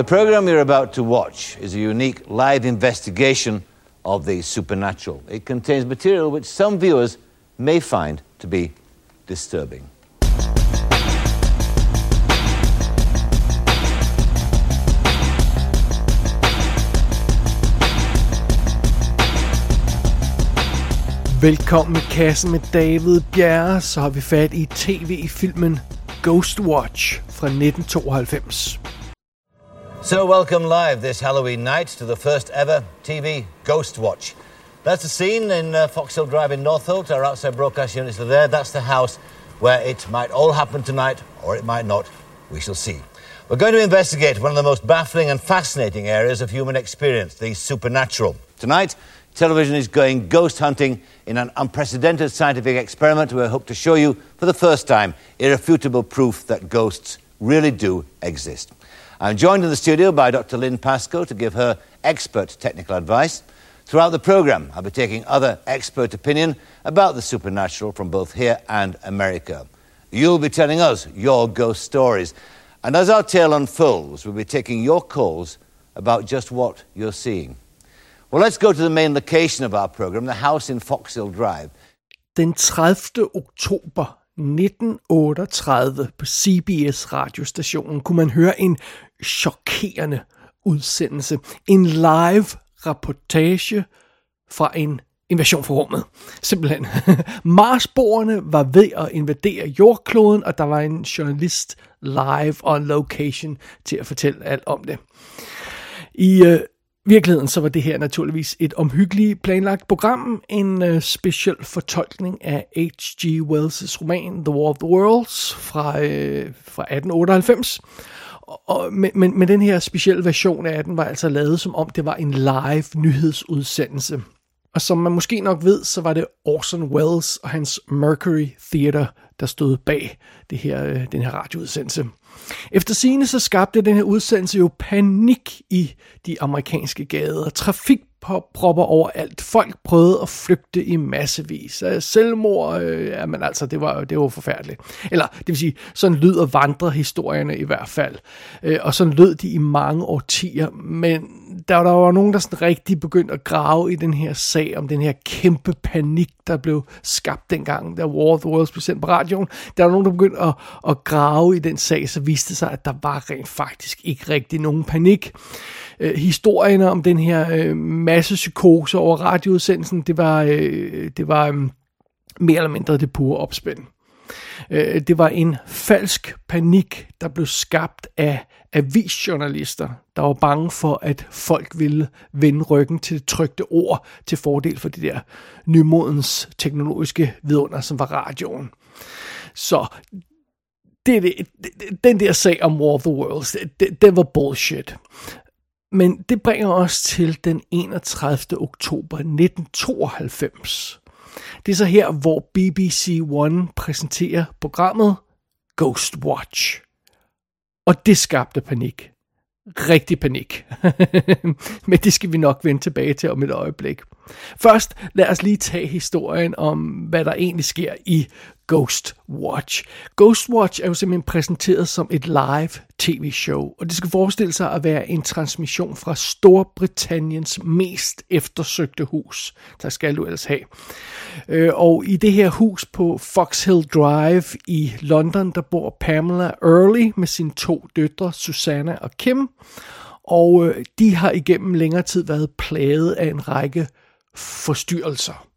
The program you're about to watch is a unique live investigation of the supernatural. It contains material which some viewers may find to be disturbing. Velkommen i kassen med David Bjerre, så har vi fat i tv-filmen Ghostwatch fra 1992. So, welcome live this Halloween night to the first ever TV Ghost Watch. That's the scene in uh, Foxhill Drive in Northolt. Our outside broadcast units are there. That's the house where it might all happen tonight, or it might not. We shall see. We're going to investigate one of the most baffling and fascinating areas of human experience, the supernatural. Tonight, television is going ghost hunting in an unprecedented scientific experiment. We hope to show you, for the first time, irrefutable proof that ghosts really do exist. I'm joined in the studio by Dr. Lynn Pascoe to give her expert technical advice. Throughout the programme, I'll be taking other expert opinion about the supernatural from both here and America. You'll be telling us your ghost stories. And as our tale unfolds, we'll be taking your calls about just what you're seeing. Well, let's go to the main location of our program, the house in Foxhill Drive. Den 30. oktober 1938 på CBS radiostationen kunne man høre en chokerende udsendelse. En live reportage fra en invasion fra rummet. Simpelthen. Marsboerne var ved at invadere jordkloden, og der var en journalist live on location til at fortælle alt om det. I øh, virkeligheden så var det her naturligvis et omhyggeligt planlagt program, en øh, speciel fortolkning af H.G. Wells' roman The War of the Worlds fra, øh, fra 1898. Og, men, men, men den her specielle version af den var altså lavet som om det var en live nyhedsudsendelse. Og som man måske nok ved, så var det Orson Welles og hans Mercury Theater, der stod bag det her, øh, den her radioudsendelse. Efter sine så skabte den her udsendelse jo panik i de amerikanske gader. Trafik propper overalt. Folk prøvede at flygte i massevis. Øh, selvmord, øh, jamen altså, det var, det var forfærdeligt. Eller, det vil sige, sådan lyder vandrehistorierne i hvert fald. Øh, og sådan lød de i mange årtier. Men der, der var nogen, der sådan rigtig begyndte at grave i den her sag om den her kæmpe panik, der blev skabt dengang, da War of the Worlds blev sendt på radioen. Der var nogen, der begyndte at, at grave i den sag, så viste det sig, at der var rent faktisk ikke rigtig nogen panik. Øh, historierne om den her øh, masse psykose over radioudsendelsen, det var, øh, det var øh, mere eller mindre det pure opspænd. Øh, det var en falsk panik, der blev skabt af avisjournalister, der var bange for, at folk ville vende ryggen til det trygte ord til fordel for det der nymodens teknologiske vidunder, som var radioen. Så det, det, den der sag om War of the Worlds, det, det var bullshit. Men det bringer os til den 31. oktober 1992. Det er så her, hvor BBC One præsenterer programmet Ghost Watch. Og det skabte panik. Rigtig panik. Men det skal vi nok vende tilbage til om et øjeblik. Først lad os lige tage historien om, hvad der egentlig sker i Ghost Watch. Ghost Watch er jo simpelthen præsenteret som et live tv-show, og det skal forestille sig at være en transmission fra Storbritanniens mest eftersøgte hus. Der skal du ellers have. Øh, og i det her hus på Foxhill Drive i London, der bor Pamela Early med sine to døtre, Susanna og Kim. Og øh, de har igennem længere tid været plaget af en række forstyrrelser.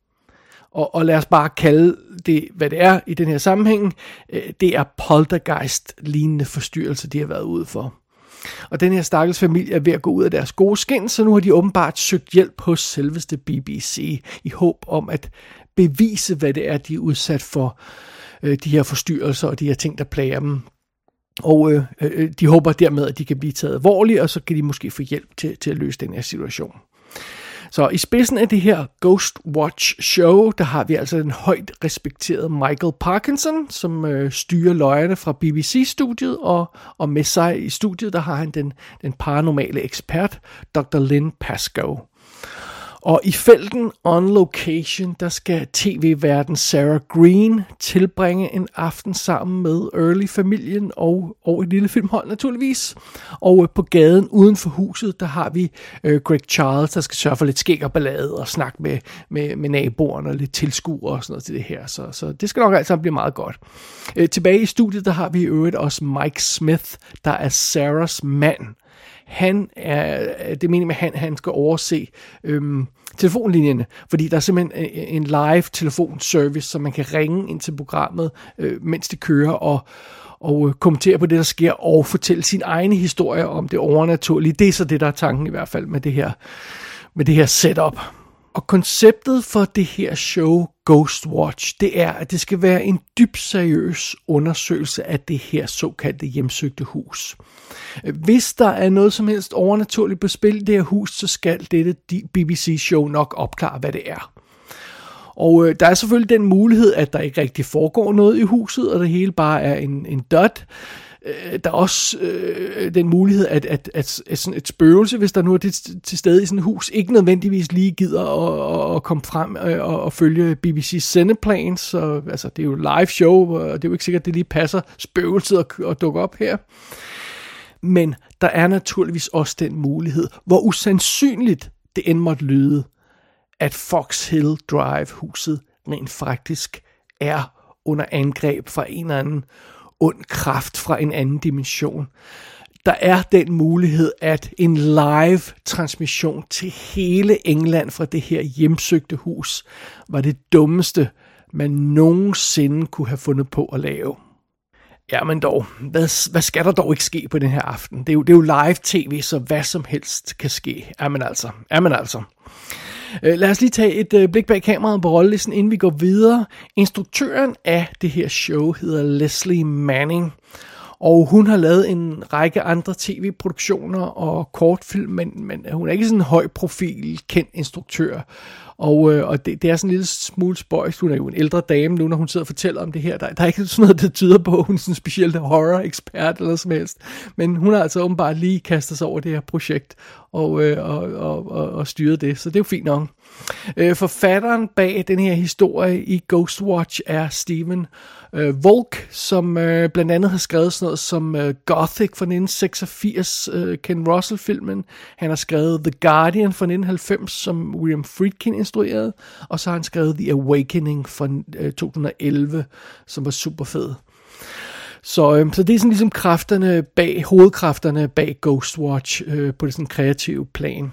Og, og lad os bare kalde det, hvad det er i den her sammenhæng. Øh, det er poltergeist-lignende forstyrrelser, de har været ude for. Og den her stakkels familie er ved at gå ud af deres gode skin, så nu har de åbenbart søgt hjælp hos selveste BBC i håb om at bevise, hvad det er, de er udsat for øh, de her forstyrrelser og de her ting, der plager dem. Og øh, øh, øh de håber dermed, at de kan blive taget alvorligt, og så kan de måske få hjælp til, til at løse den her situation. Så i spidsen af det her Ghost Watch show, der har vi altså den højt respekterede Michael Parkinson, som øh, styrer løjerne fra BBC-studiet, og, og med sig i studiet, der har han den, den paranormale ekspert, Dr. Lynn Pascoe. Og i felten On Location, der skal tv-verden Sarah Green tilbringe en aften sammen med Early-familien og, og et lille filmhold naturligvis. Og øh, på gaden uden for huset, der har vi øh, Greg Charles, der skal sørge for lidt skæg og ballade og snakke med, med, med naboerne og lidt tilskuere og sådan noget til det her. Så, så det skal nok alt sammen blive meget godt. Øh, tilbage i studiet, der har vi i øvrigt også Mike Smith, der er Sarahs mand han er, det mener med, at han, han skal overse øhm, telefonlinjerne, fordi der er simpelthen øh, øh, en live telefonservice, så man kan ringe ind til programmet, øh, mens det kører, og, og øh, kommentere på det, der sker, og fortælle sin egen historie om det overnaturlige. Det er så det, der er tanken i hvert fald med det her, med det her setup. Og konceptet for det her show, Ghost Watch, det er, at det skal være en dybt seriøs undersøgelse af det her såkaldte hjemsøgte hus. Hvis der er noget som helst overnaturligt på spil i det her hus, så skal dette BBC-show nok opklare, hvad det er. Og øh, der er selvfølgelig den mulighed, at der ikke rigtig foregår noget i huset, og det hele bare er en, en dot. Øh, der er også øh, den mulighed, at, at, at, at sådan et spøgelse, hvis der nu er det til stede i sådan et hus, ikke nødvendigvis lige gider at, at komme frem øh, og, og følge BBC's sendeplan. Så altså, det er jo live show, og det er jo ikke sikkert, at det lige passer spøgelset at, at dukke op her. Men der er naturligvis også den mulighed, hvor usandsynligt det end måtte lyde, at Fox Hill Drive-huset rent faktisk er under angreb fra en eller anden ond kraft fra en anden dimension. Der er den mulighed, at en live transmission til hele England fra det her hjemsøgte hus var det dummeste, man nogensinde kunne have fundet på at lave. Ja, men dog, hvad, hvad skal der dog ikke ske på den her aften? Det er jo, det er jo live tv, så hvad som helst kan ske. Ja, men altså. Ja, men altså. Øh, lad os lige tage et øh, blik bag kameraet på rollelisten, inden vi går videre. Instruktøren af det her show hedder Leslie Manning. Og hun har lavet en række andre tv-produktioner og kortfilm, men, men hun er ikke sådan en høj profil, kendt instruktør. Og, øh, og det, det er sådan en lille smule spøjs. Hun er jo en ældre dame nu, når hun sidder og fortæller om det her. Der, der er ikke sådan noget, der tyder på, at hun er sådan en speciel horror-ekspert eller som helst. Men hun har altså åbenbart lige kastet sig over det her projekt og, øh, og, og, og, og styret det. Så det er jo fint nok. Øh, forfatteren bag den her historie i Ghostwatch er Steven øh, Volk, som øh, blandt andet har skrevet sådan noget som øh, Gothic fra 1986, øh, Ken Russell-filmen. Han har skrevet The Guardian fra 1990, som William Friedkin instrueret, og så har han skrevet The Awakening fra øh, 2011, som var super fed. Så, øh, så det er sådan ligesom kræfterne bag, hovedkræfterne bag Ghostwatch øh, på det sådan kreative plan.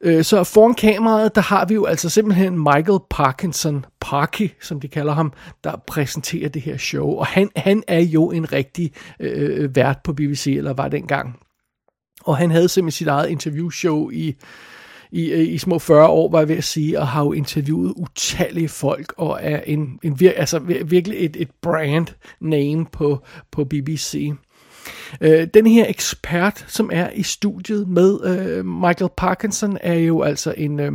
Øh, så foran kameraet, der har vi jo altså simpelthen Michael Parkinson, Parky, som de kalder ham, der præsenterer det her show. Og han, han er jo en rigtig øh, øh vært på BBC, eller var dengang. Og han havde simpelthen sit eget interviewshow i, i, øh, i små 40 år, var jeg ved at sige, og har jo interviewet utallige folk, og er en, en vir, altså virkelig et, et brand name på, på BBC. Øh, den her ekspert, som er i studiet med øh, Michael Parkinson, er jo altså en, øh,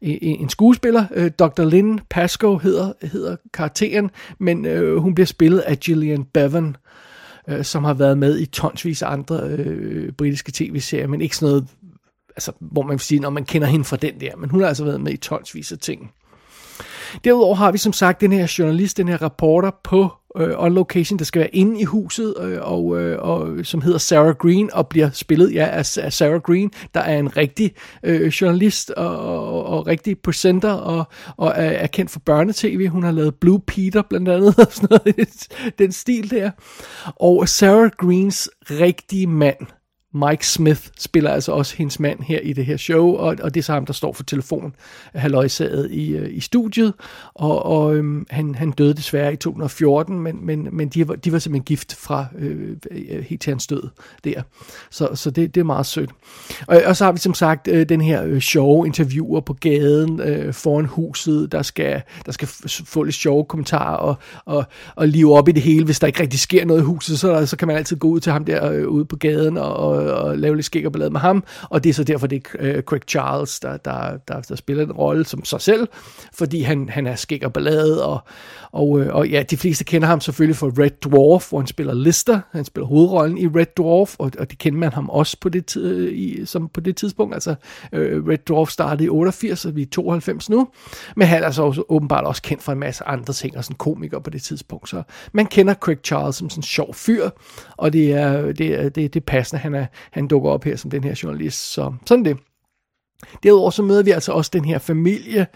en skuespiller. Øh, Dr. Lynn Pascoe hedder, hedder karakteren, men øh, hun bliver spillet af Gillian Bevan, øh, som har været med i tonsvis af andre øh, britiske tv-serier, men ikke sådan noget, altså, hvor man vil sige, når man kender hende fra den der, men hun har altså været med i tonsvis af ting. Derudover har vi som sagt den her journalist, den her reporter på øh, on location, der skal være inde i huset, øh, og, øh, og, som hedder Sarah Green, og bliver spillet ja, af, af Sarah Green, der er en rigtig øh, journalist og, og, og rigtig presenter, og, og er, er kendt for børnetv. Hun har lavet Blue Peter blandt andet, og sådan noget, den stil der. Og Sarah Greens rigtige mand, Mike Smith spiller altså også hendes mand her i det her show, og, og det er så ham, der står for telefon, halvøjsaget i, øh, i studiet, og, og øhm, han, han døde desværre i 2014, men, men, men de, var, de var simpelthen gift fra øh, øh, helt til hans død der. Så, så det, det er meget sødt. Og, og så har vi som sagt øh, den her øh, sjove interviewer på gaden øh, foran huset, der skal, der skal få lidt sjove kommentarer og, og, og live op i det hele. Hvis der ikke rigtig sker noget i huset, så, så kan man altid gå ud til ham der øh, ude på gaden og og lave lidt skæg og ballade med ham, og det er så derfor, det er øh, Craig Charles, der, der, der, der spiller en rolle som sig selv, fordi han, han er skæg og ballade, og, og, øh, og ja, de fleste kender ham selvfølgelig for Red Dwarf, hvor han spiller Lister, han spiller hovedrollen i Red Dwarf, og, og det kender man ham også på det, øh, i, som på det tidspunkt, altså øh, Red Dwarf startede i 88, og vi er 92 nu, men han er så også, åbenbart også kendt for en masse andre ting, og sådan komiker på det tidspunkt, så man kender Craig Charles som sådan en sjov fyr, og det er, det er, det, det er passende, han, er, han dukker op her som den her journalist, så sådan det. Derudover så møder vi altså også den her familie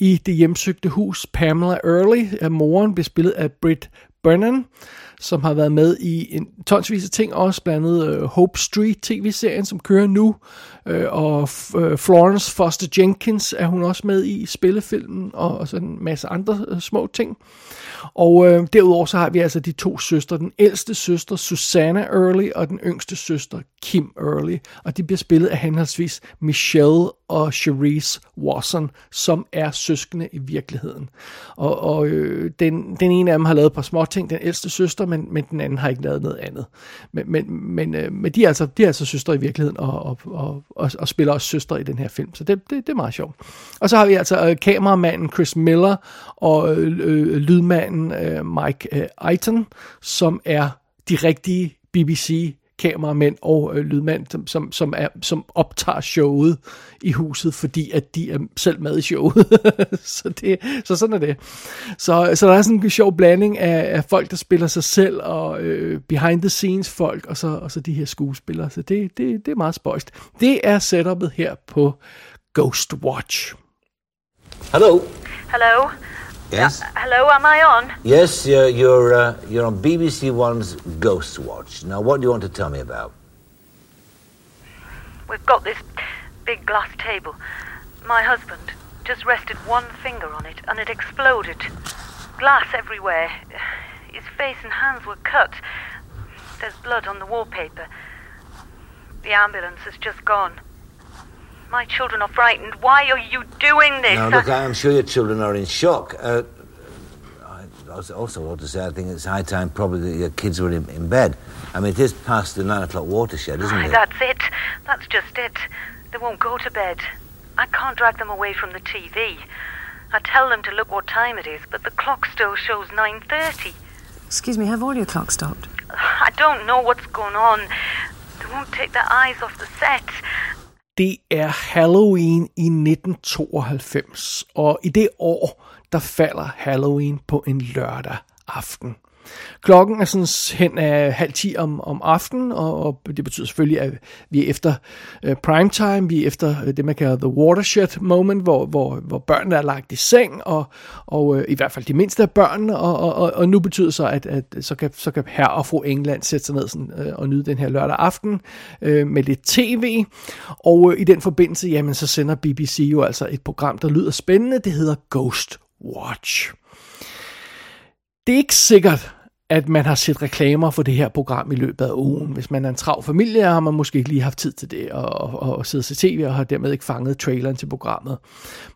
i det hjemsøgte hus. Pamela Early, af moren, bliver spillet af Britt Brennan, som har været med i en tonsvis af ting, også blandt andet uh, Hope Street tv-serien, som kører nu, uh, og uh, Florence Foster Jenkins er hun også med i spillefilmen, og, og sådan en masse andre uh, små ting. Og øh, derudover så har vi altså de to søstre. Den ældste søster, Susanna Early, og den yngste søster, Kim Early. Og de bliver spillet af henholdsvis Michelle og Cherise Watson, som er søskende i virkeligheden. Og, og øh, den, den ene af dem har lavet et par små ting, den ældste søster, men, men den anden har ikke lavet noget andet. Men, men, men, øh, men de, er altså, de er altså søstre i virkeligheden, og, og, og, og, og spiller også søstre i den her film. Så det, det, det er meget sjovt. Og så har vi altså øh, kameramanden Chris Miller og øh, øh lydmanden øh, Mike øh, Eiton, som er de rigtige BBC kameramænd og øh, lydmænd, som, som, som, er, som optager showet i huset, fordi at de er selv med i showet. så, det, så sådan er det. Så, så der er sådan en sjov blanding af, af folk, der spiller sig selv, og øh, behind the scenes folk, og så, og så de her skuespillere. Så det, det, det er meget spøjst. Det er setupet her på Ghost Watch. Hello. Hello. Yes. Uh, hello, am I on? Yes, you're you're, uh, you're on BBC One's Ghost Watch. Now, what do you want to tell me about? We've got this big glass table. My husband just rested one finger on it and it exploded. Glass everywhere. His face and hands were cut. There's blood on the wallpaper. The ambulance has just gone. My children are frightened. Why are you doing this? Now, look, I am sure your children are in shock. Uh, I also want to say I think it's high time probably that your kids were in, in bed. I mean, it is past the nine o'clock watershed, isn't Aye, it? That's it. That's just it. They won't go to bed. I can't drag them away from the TV. I tell them to look what time it is, but the clock still shows 9.30. Excuse me, have all your clocks stopped? I don't know what's going on. They won't take their eyes off the set. Det er Halloween i 1992, og i det år, der falder Halloween på en lørdag aften. Klokken er sådan hen af halv ti om, om aftenen, og, og det betyder selvfølgelig, at vi er efter øh, primetime, vi er efter øh, det, man kalder the watershed moment, hvor, hvor, hvor børnene er lagt i seng, og, og øh, i hvert fald de mindste af børnene, og, og, og, og nu betyder så, at, at så, kan, så kan herre og fru England sætte sig ned sådan, øh, og nyde den her lørdag aften øh, med lidt tv, og øh, i den forbindelse, jamen så sender BBC jo altså et program, der lyder spændende, det hedder Ghost Watch. Det er ikke sikkert, at man har set reklamer for det her program i løbet af ugen. Hvis man er en trav familie, har man måske ikke lige haft tid til det, og, og, og sidde til tv, og har dermed ikke fanget traileren til programmet.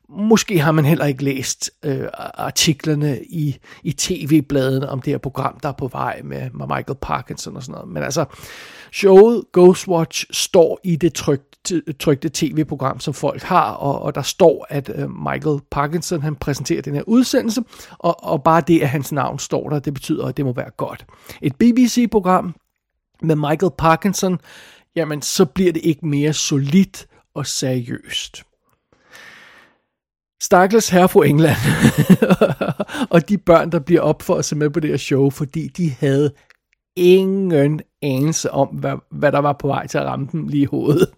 Måske har man heller ikke læst øh, artiklerne i, i tv-bladene om det her program, der er på vej med, med Michael Parkinson og sådan noget. Men altså, showet Ghostwatch står i det trygte, trygte tv-program, som folk har, og, og der står, at øh, Michael Parkinson han præsenterer den her udsendelse, og, og bare det, at hans navn står der, det betyder, at det må være godt. Et BBC-program med Michael Parkinson, jamen så bliver det ikke mere solidt og seriøst. Stakkels herre fra England, og de børn, der bliver op for at se med på det her show, fordi de havde ingen anelse om, hvad, hvad der var på vej til at ramme dem lige i hovedet.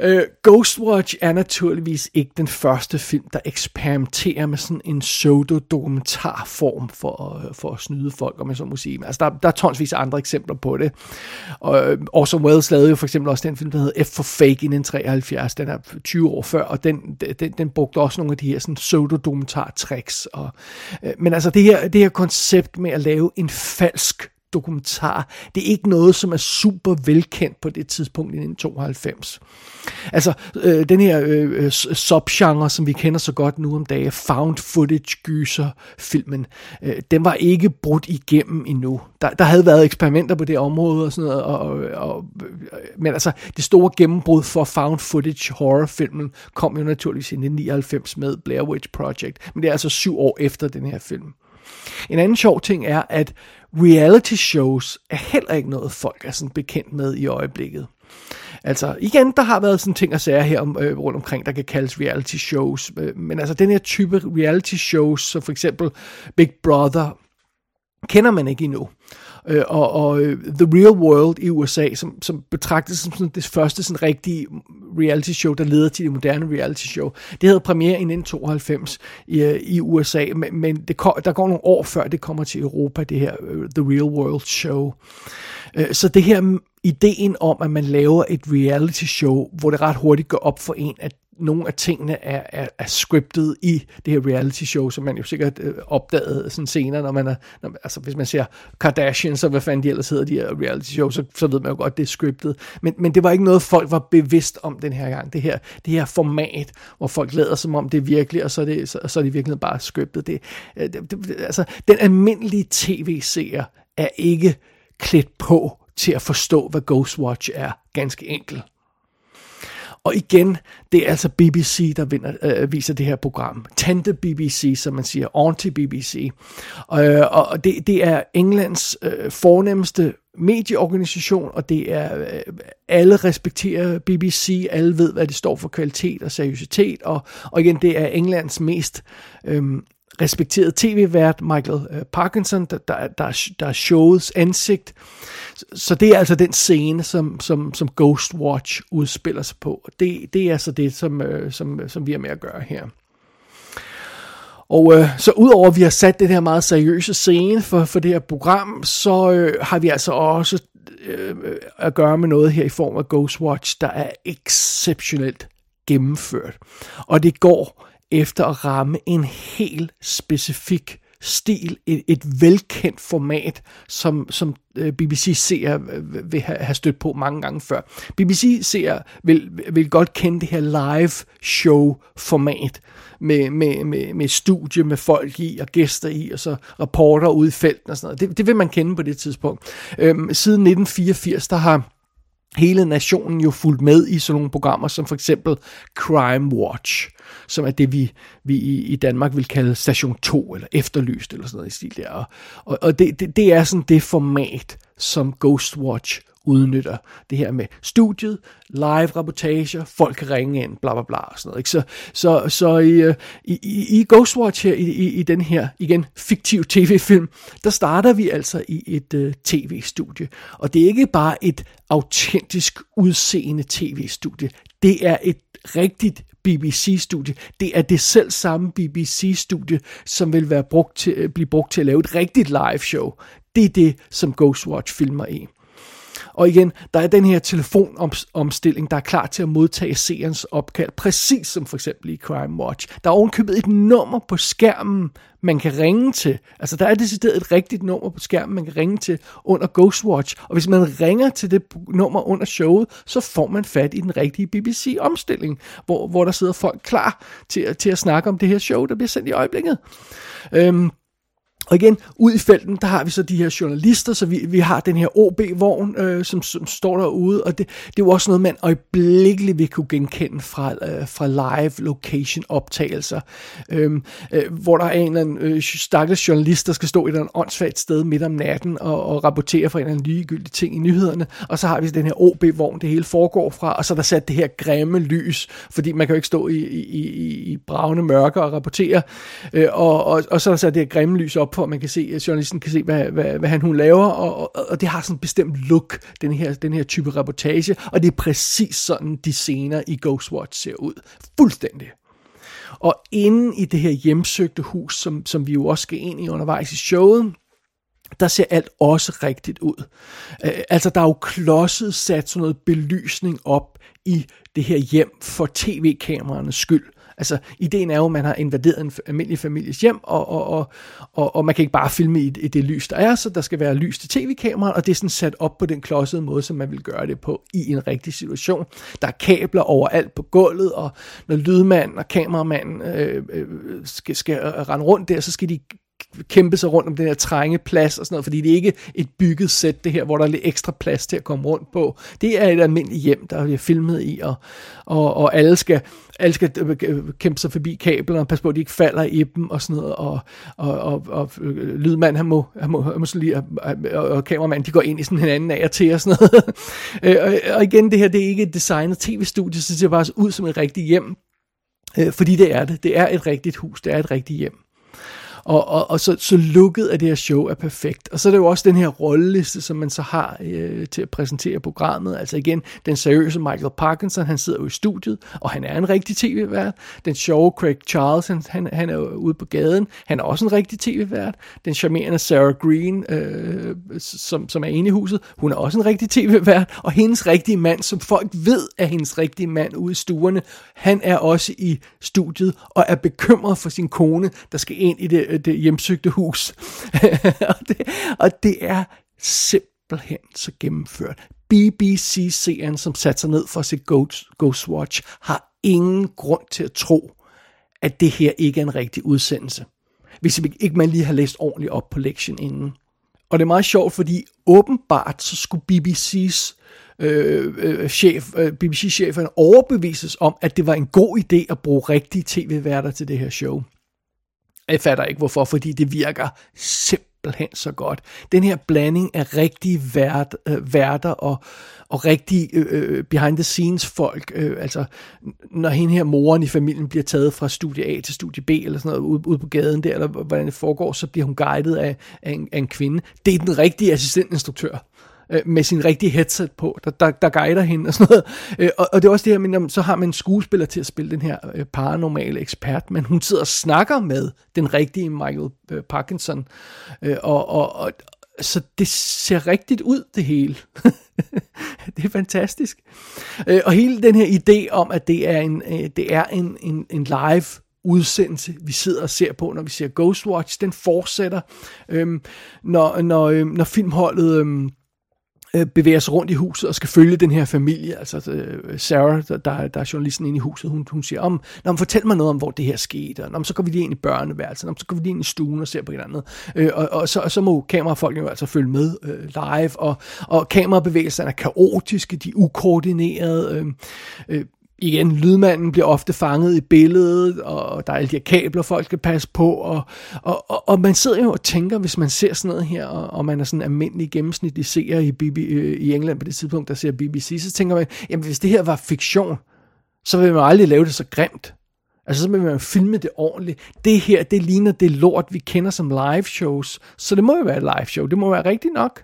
Øh, Ghostwatch er naturligvis ikke den første film, der eksperimenterer med sådan en pseudo-dokumentarform for, øh, for at snyde folk, om man så må sige. Altså, der, der er tonsvis andre eksempler på det. Og øh, Orson Welles lavede jo for eksempel også den film, der hedder F for Fake i 1973. Den er 20 år før, og den, den, den brugte også nogle af de her sådan pseudo-dokumentar-tricks. Og, øh, men altså, det her, det her koncept med at lave en falsk dokumentar. Det er ikke noget, som er super velkendt på det tidspunkt i 1992. Altså, øh, den her øh, øh subgenre, som vi kender så godt nu om dagen, found footage gyser filmen, øh, den var ikke brudt igennem endnu. Der, der havde været eksperimenter på det område og sådan noget, og, og, og, øh, men altså, det store gennembrud for found footage horrorfilmen kom jo naturligvis i 1999 med Blair Witch Project, men det er altså syv år efter den her film. En anden sjov ting er, at reality shows er heller ikke noget, folk er sådan bekendt med i øjeblikket. Altså igen, der har været sådan ting og sager her om, øh, rundt omkring, der kan kaldes reality shows. Øh, men altså den her type reality shows, som for eksempel Big Brother, kender man ikke endnu. Øh, og, og øh, The Real World i USA, som, som betragtes som sådan det første sådan rigtige reality show, der leder til det moderne reality show. Det havde premiere i 1992 i, øh, i USA, men, men det, der går nogle år før det kommer til Europa, det her øh, The Real World show. Så det her mm, ideen om, at man laver et reality show, hvor det ret hurtigt går op for en, at nogle af tingene er, er, er scriptet i det her reality show, som man jo sikkert øh, opdagede sådan senere, når man er, når, altså hvis man ser Kardashians og hvad fanden de ellers hedder, de her reality show, så, så ved man jo godt, det er scriptet. Men, men det var ikke noget, folk var bevidst om den her gang. Det her, det her format, hvor folk lader som om det er virkelig, og så er det, så, så er det virkelig bare scriptet. Det, øh, det, det, altså, den almindelige tv-seer er ikke klædt på til at forstå, hvad Ghostwatch er, ganske enkelt. Og igen, det er altså BBC, der vinder, øh, viser det her program. Tante BBC, som man siger, Auntie BBC. Øh, og det, det er Englands øh, fornemmeste medieorganisation, og det er øh, alle respekterer BBC, alle ved, hvad det står for kvalitet og seriøsitet, og, og igen, det er Englands mest øh, respekteret tv-vært, Michael øh, Parkinson, der, der, der, der er showets ansigt. Så det er altså den scene, som, som, som Ghost Watch udspiller sig på. Det, det er altså det, som, øh, som, øh, som vi er med at gøre her. Og øh, så udover at vi har sat den her meget seriøse scene for, for det her program, så øh, har vi altså også øh, at gøre med noget her i form af Ghostwatch, der er exceptionelt gennemført. Og det går efter at ramme en helt specifik stil, et, et velkendt format, som, som øh, BBC ser øh, vil have, have stødt på mange gange før. BBC ser vil, vil godt kende det her live show format med, med, med, med studie med folk i og gæster i, og så rapporter ude i felten og sådan noget. Det, det vil man kende på det tidspunkt. Øhm, siden 1984, der har hele nationen jo fulgt med i sådan nogle programmer som for eksempel Crime Watch, som er det, vi, vi i, Danmark vil kalde Station 2, eller Efterlyst, eller sådan noget i stil der. Og, og, og det, det, det er sådan det format, som Ghostwatch udnytter det her med studiet, live rapportager, folk kan ringe ind, bla bla bla og sådan noget. Ikke? Så, så, så i, i, i, i Ghostwatch her, i, i, i den her, igen, fiktiv tv-film, der starter vi altså i et uh, tv-studie. Og det er ikke bare et autentisk udseende tv-studie, det er et rigtigt BBC-studie. Det er det selv samme BBC-studie, som vil være brugt til, blive brugt til at lave et rigtigt live show. Det er det, som Ghostwatch filmer i. Og igen, der er den her telefonomstilling, der er klar til at modtage seerens opkald, præcis som for eksempel i Crime Watch. Der er ovenkøbet et nummer på skærmen, man kan ringe til. Altså der er decideret et rigtigt nummer på skærmen, man kan ringe til under Ghostwatch. Og hvis man ringer til det nummer under showet, så får man fat i den rigtige BBC-omstilling, hvor, hvor der sidder folk klar til, til at snakke om det her show, der bliver sendt i øjeblikket. Øhm, og igen, ud i felten, der har vi så de her journalister, så vi, vi har den her OB-vogn, øh, som, som står derude, og det, det er jo også noget, man øjeblikkeligt vil kunne genkende fra, øh, fra live location optagelser, øh, øh, hvor der er en eller anden øh, stakkels journalist, der skal stå et eller andet åndssvagt sted midt om natten og, og rapportere for en eller anden ligegyldig ting i nyhederne, og så har vi den her OB-vogn, det hele foregår fra, og så er der sat det her grimme lys, fordi man kan jo ikke stå i, i, i, i bravende mørke og rapportere, øh, og, og, og så er der sat det her grimme lys op for at man kan se, at journalisten kan se, hvad, hvad, hvad han hun laver, og, og, og det har sådan en bestemt look, den her, den her type reportage, og det er præcis sådan, de scener i Ghostwatch ser ud. Fuldstændig. Og inde i det her hjemsøgte hus, som, som vi jo også skal ind i undervejs i showet, der ser alt også rigtigt ud. Øh, altså, der er jo klodset sat sådan noget belysning op i det her hjem for tv-kameraernes skyld. Altså, ideen er jo, at man har invaderet en almindelig families hjem, og, og, og, og, og man kan ikke bare filme i, i det lys, der er, så der skal være lys til tv-kameraet, og det er sådan sat op på den klodsede måde, som man vil gøre det på i en rigtig situation. Der er kabler overalt på gulvet, og når lydmanden og kameramanden øh, øh, skal, skal rende rundt der, så skal de kæmpe sig rundt om den her trænge plads og sådan noget, fordi det er ikke et bygget sæt, det her, hvor der er lidt ekstra plads til at komme rundt på. Det er et almindeligt hjem, der bliver filmet i, og, og, og alle skal, alle skal kæmpe sig forbi kablerne, og passe på, at de ikke falder i dem, og sådan noget, og, og, og, og øh, lydmand, han må, han må, han må lige, øh, øh, og, og, og kameramand, de går ind i sådan hinanden af og til, og sådan noget. Og, og igen, det her, det er ikke et designet tv-studie, så det ser bare ud som et rigtigt hjem, fordi det er det. Det er et rigtigt hus, det er et rigtigt hjem. Og, og, og så, så lukket af det her show er perfekt. Og så er det jo også den her rolleliste, som man så har øh, til at præsentere programmet. Altså igen, den seriøse Michael Parkinson, han sidder jo i studiet, og han er en rigtig tv-vært. Den sjove Craig Charles, han, han, han er jo ude på gaden. Han er også en rigtig tv-vært. Den charmerende Sarah Green, øh, som, som er inde i huset, hun er også en rigtig tv-vært. Og hendes rigtige mand, som folk ved er hendes rigtige mand ude i stuerne, han er også i studiet og er bekymret for sin kone, der skal ind i det øh, det hjemsøgte hus. og, det, og det er simpelthen så gennemført. BBC-serien, som satte sig ned for at se Ghost, Ghostwatch, har ingen grund til at tro, at det her ikke er en rigtig udsendelse. Hvis ikke man lige har læst ordentligt op på lektien inden. Og det er meget sjovt, fordi åbenbart så skulle BBC's øh, øh, chef, øh, BBC-chefen overbevises om, at det var en god idé at bruge rigtige tv-værter til det her show. Jeg fatter ikke hvorfor, fordi det virker simpelthen så godt. Den her blanding af rigtige vært, øh, værter og, og rigtige øh, øh behind the scenes folk, øh, altså når hende her moren i familien bliver taget fra studie A til studie B eller sådan noget ude, ude på gaden der, eller hvordan det foregår, så bliver hun guidet af, af, en, af en kvinde. Det er den rigtige assistentinstruktør øh, med sin rigtige headset på, der, der, der guider hende og sådan noget. Øh, og, og det er også det her, men så har man en skuespiller til at spille den her øh, paranormale ekspert, men hun sidder og snakker med den rigtige Michael øh, Parkinson. Øh, og, og, og, så det ser rigtigt ud, det hele. det er fantastisk. Øh, og hele den her idé om, at det er en, øh, det er en, en, en live udsendelse, vi sidder og ser på, når vi ser Ghostwatch, den fortsætter, øhm, når, når, øhm, når filmholdet øhm, øh, bevæger sig rundt i huset og skal følge den her familie. Altså øh, Sarah, der, der er journalisten inde i huset, hun, hun siger, om, Nå, fortæl mig noget om, hvor det her skete. Og, så går vi lige ind i børneværelset, så går vi lige ind i stuen og ser på et andet. Øh, og, og, så, og så må kamerafolkene jo altså følge med øh, live, og, og kamerabevægelserne er kaotiske, de er ukoordinerede. Øh, øh, igen, lydmanden bliver ofte fanget i billedet, og der er alle de her kabler, folk skal passe på, og, og, og, og man sidder jo og tænker, hvis man ser sådan noget her, og, og man er sådan en almindelig gennemsnitlig seer i, BB, øh, i England på det tidspunkt, der ser BBC, så tænker man, jamen hvis det her var fiktion, så ville man aldrig lave det så grimt. Altså så vil man filme det ordentligt. Det her, det ligner det lort, vi kender som live shows, så det må jo være et live show, det må være rigtigt nok.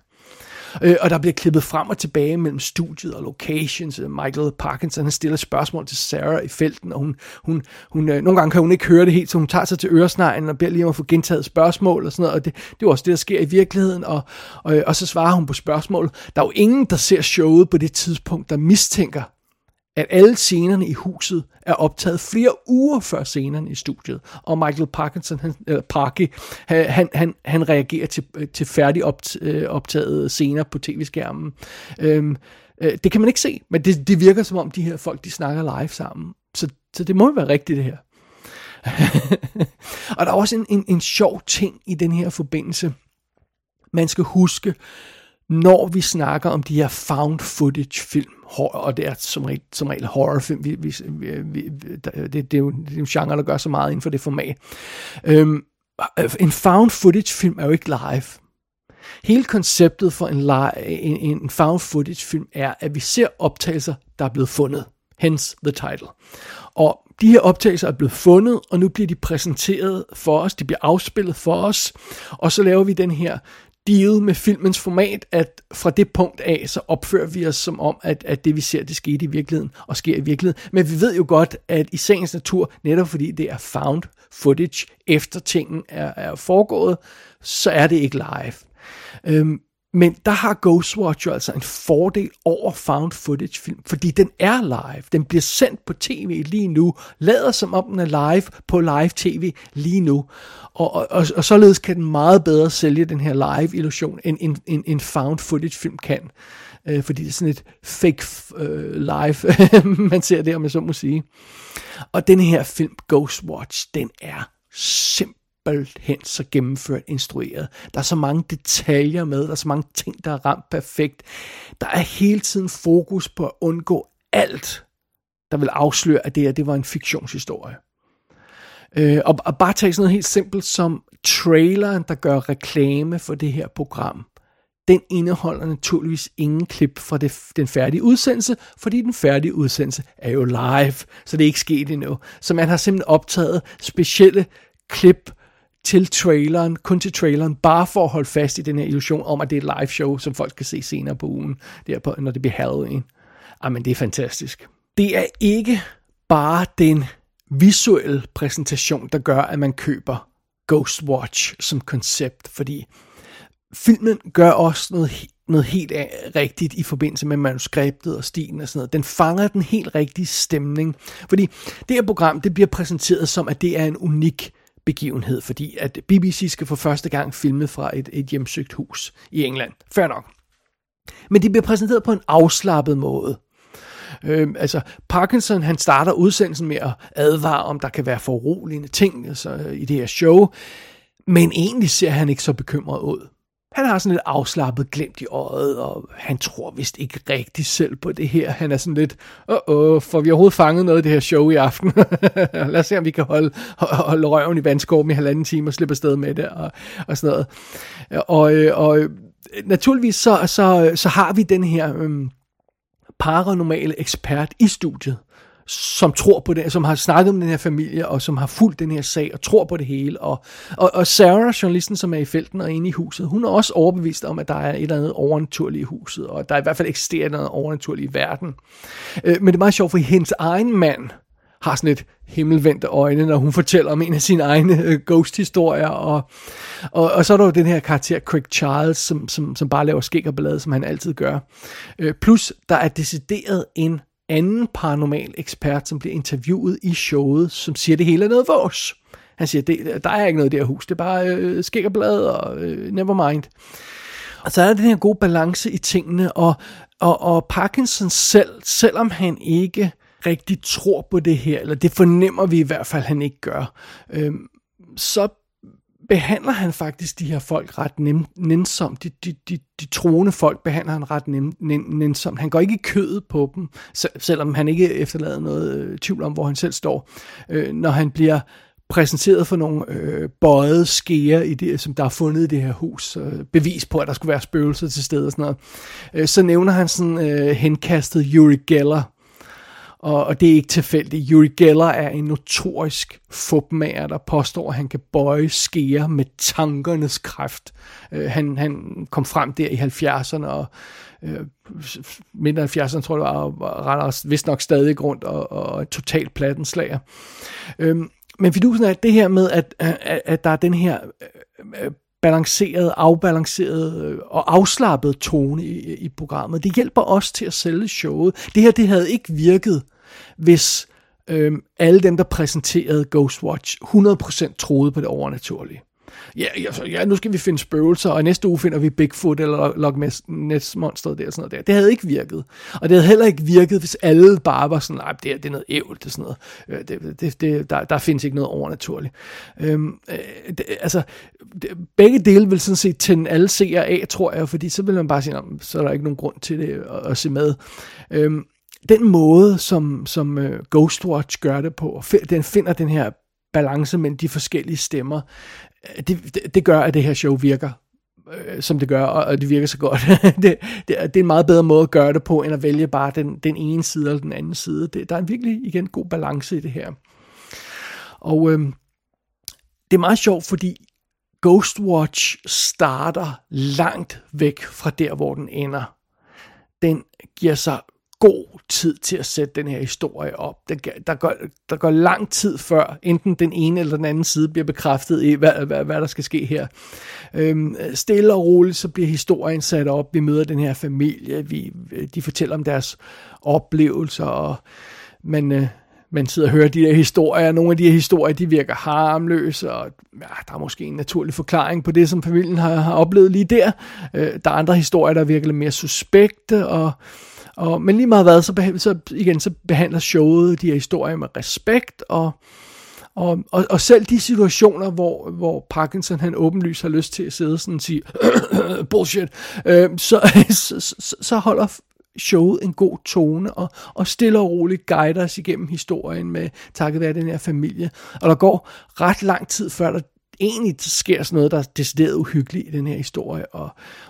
Øh, og der bliver klippet frem og tilbage mellem studiet og locations. Øh, Michael Parkinson han stiller spørgsmål til Sarah i felten, og hun, hun, hun, øh, nogle gange kan hun ikke høre det helt, så hun tager sig til øresneglen og beder lige om at få gentaget spørgsmål og sådan noget. Og det, det er også det, der sker i virkeligheden. Og, og, øh, og så svarer hun på spørgsmål. Der er jo ingen, der ser showet på det tidspunkt, der mistænker, at alle scenerne i huset er optaget flere uger før scenerne i studiet. Og Michael Parkinson, han, eller Parky, han, han, han reagerer til, øh, til færdig øh, optaget scener på tv-skærmen. Øhm, øh, det kan man ikke se, men det, det virker som om de her folk, de snakker live sammen. Så, så det må jo være rigtigt det her. og der er også en, en, en sjov ting i den her forbindelse. Man skal huske, når vi snakker om de her found footage film, og det er som regel, som regel horrorfilm, vi, vi, vi, det, det, er jo, det er en genre, der gør så meget inden for det format. Øhm, en found footage film er jo ikke live. Hele konceptet for en, live, en, en found footage film er, at vi ser optagelser, der er blevet fundet. Hence the title. Og de her optagelser er blevet fundet, og nu bliver de præsenteret for os, de bliver afspillet for os, og så laver vi den her deal med filmens format, at fra det punkt af, så opfører vi os som om, at, at det vi ser, det skete i virkeligheden, og sker i virkeligheden. Men vi ved jo godt, at i sagens natur, netop fordi det er found footage, efter tingen er, er foregået, så er det ikke live. Øhm, men der har Ghostwatch jo altså en fordel over found footage film, fordi den er live. Den bliver sendt på tv lige nu, lader som om den er live på live tv lige nu. Og, og, og, og således kan den meget bedre sælge den her live illusion, end en, en, en found footage film kan. Øh, fordi det er sådan et fake øh, live, man ser det, om jeg så må sige. Og den her film, Ghostwatch, den er simpelthen simpelthen så gennemført instrueret. Der er så mange detaljer med, der er så mange ting, der er ramt perfekt. Der er hele tiden fokus på at undgå alt, der vil afsløre, at det her det var en fiktionshistorie. Øh, og, og bare tage sådan noget helt simpelt som traileren, der gør reklame for det her program. Den indeholder naturligvis ingen klip fra det, den færdige udsendelse, fordi den færdige udsendelse er jo live, så det er ikke sket endnu. Så man har simpelthen optaget specielle klip til traileren, kun til traileren, bare for at holde fast i den her illusion om, at det er et live show, som folk kan se senere på ugen, der på, når det bliver Halloween. Ah, Jamen, det er fantastisk. Det er ikke bare den visuelle præsentation, der gør, at man køber Ghostwatch som koncept, fordi filmen gør også noget, noget helt rigtigt i forbindelse med manuskriptet og stilen og sådan noget. Den fanger den helt rigtige stemning, fordi det her program, det bliver præsenteret som, at det er en unik begivenhed, fordi at BBC skal for første gang filme fra et, et hjemsøgt hus i England. Før nok. Men det bliver præsenteret på en afslappet måde. Øhm, altså, Parkinson, han starter udsendelsen med at advare om, der kan være foruroligende ting altså, i det her show, men egentlig ser han ikke så bekymret ud. Han har sådan lidt afslappet glemt i øjet, og han tror vist ikke rigtig selv på det her. Han er sådan lidt, åh, oh, får vi overhovedet fanget noget af det her show i aften? Lad os se, om vi kan holde, holde røven i vandskorben i halvanden time og slippe afsted med det, og, og sådan noget. Og, øh, og øh, naturligvis så, så, så har vi den her øhm, paranormale ekspert i studiet, som tror på det, som har snakket med den her familie, og som har fulgt den her sag, og tror på det hele. Og, og, og Sarah, journalisten, som er i felten og inde i huset, hun er også overbevist om, at der er et eller andet overnaturligt i huset, og der i hvert fald eksisterer noget overnaturligt i verden. Øh, men det er meget sjovt, for hendes egen mand har sådan et himmelvendte øjne, når hun fortæller om en af sine egne øh, ghost-historier, og, og, og så er der jo den her karakter, Craig Charles, som, som, som bare laver skæg og ballade, som han altid gør. Øh, plus, der er decideret en anden paranormal ekspert, som bliver interviewet i showet, som siger, at det hele er noget vores. Han siger, det, der er ikke noget i det her hus, det er bare øh, skæg og blad og øh, never mind. Og så er der den her gode balance i tingene, og, og, og Parkinson selv, selvom han ikke rigtig tror på det her, eller det fornemmer vi i hvert fald, han ikke gør, øh, så behandler han faktisk de her folk ret nem, nænsomt. De, de, de, de troende folk behandler han ret nem, nem, nænsomt. Han går ikke i kødet på dem, selvom han ikke efterlader noget øh, tvivl om, hvor han selv står. Øh, når han bliver præsenteret for nogle øh, bøjede skeer, i det, som der er fundet i det her hus, øh, bevis på, at der skulle være spøgelser til stede og sådan noget, øh, så nævner han sådan øh, henkastet Uri Geller, og, og det er ikke tilfældigt. Yuri Geller er en notorisk fupmager, der påstår, at han kan bøje skeer med tankernes kraft. Øh, han, han kom frem der i 70'erne, og øh, mindre 70'erne, tror jeg, var, og render vist nok stadig rundt og, og totalt plattenslager. Øh, men fidusen er det her med, at, at, at der er den her øh, balanceret, afbalanceret øh, og afslappet tone i, i programmet. Det hjælper os til at sælge showet. Det her, det havde ikke virket, hvis øhm, alle dem, der præsenterede Ghostwatch, 100% troede på det overnaturlige. Ja, ja, ja, nu skal vi finde spøgelser, og næste uge finder vi Bigfoot eller Loch Ness Monster der, sådan noget der. Det havde ikke virket. Og det havde heller ikke virket, hvis alle bare var sådan, nej, det, er, det er noget ævl, det er sådan noget. Øh, det, det, det, der, der findes ikke noget overnaturligt. Øhm, øh, det, altså, det, begge dele vil sådan set tænde alle seere af, tror jeg, fordi så vil man bare sige, så er der ikke nogen grund til det at, at se med. Øhm, den måde, som, som uh, Ghostwatch gør det på, den finder den her balance mellem de forskellige stemmer, øh, det, det, det gør, at det her show virker øh, som det gør, og det virker så godt. det, det, det er en meget bedre måde at gøre det på, end at vælge bare den, den ene side eller den anden side. Det, der er en virkelig, igen, god balance i det her. Og øh, det er meget sjovt, fordi Ghostwatch starter langt væk fra der, hvor den ender. Den giver sig god tid til at sætte den her historie op. Der, der, går, der går lang tid før enten den ene eller den anden side bliver bekræftet i, hvad, hvad, hvad der skal ske her. Øhm, stille og roligt, så bliver historien sat op. Vi møder den her familie, vi, de fortæller om deres oplevelser, og man, øh, man sidder og hører de der historier. Nogle af de her historier, de virker harmløse, og ja, der er måske en naturlig forklaring på det, som familien har, har oplevet lige der. Øh, der er andre historier, der virker lidt mere suspekte, og og, men lige meget hvad, så, behandler, så, igen, så behandler showet de her historier med respekt, og, og, og, og selv de situationer, hvor, hvor Parkinson han åbenlyst har lyst til at sidde sådan og sige, bullshit, øh, så, så, så, så holder showet en god tone, og, og stille og roligt guider os igennem historien med takket være den her familie. Og der går ret lang tid, før der egentlig sker sådan noget, der er decideret uhyggeligt i den her historie. Og,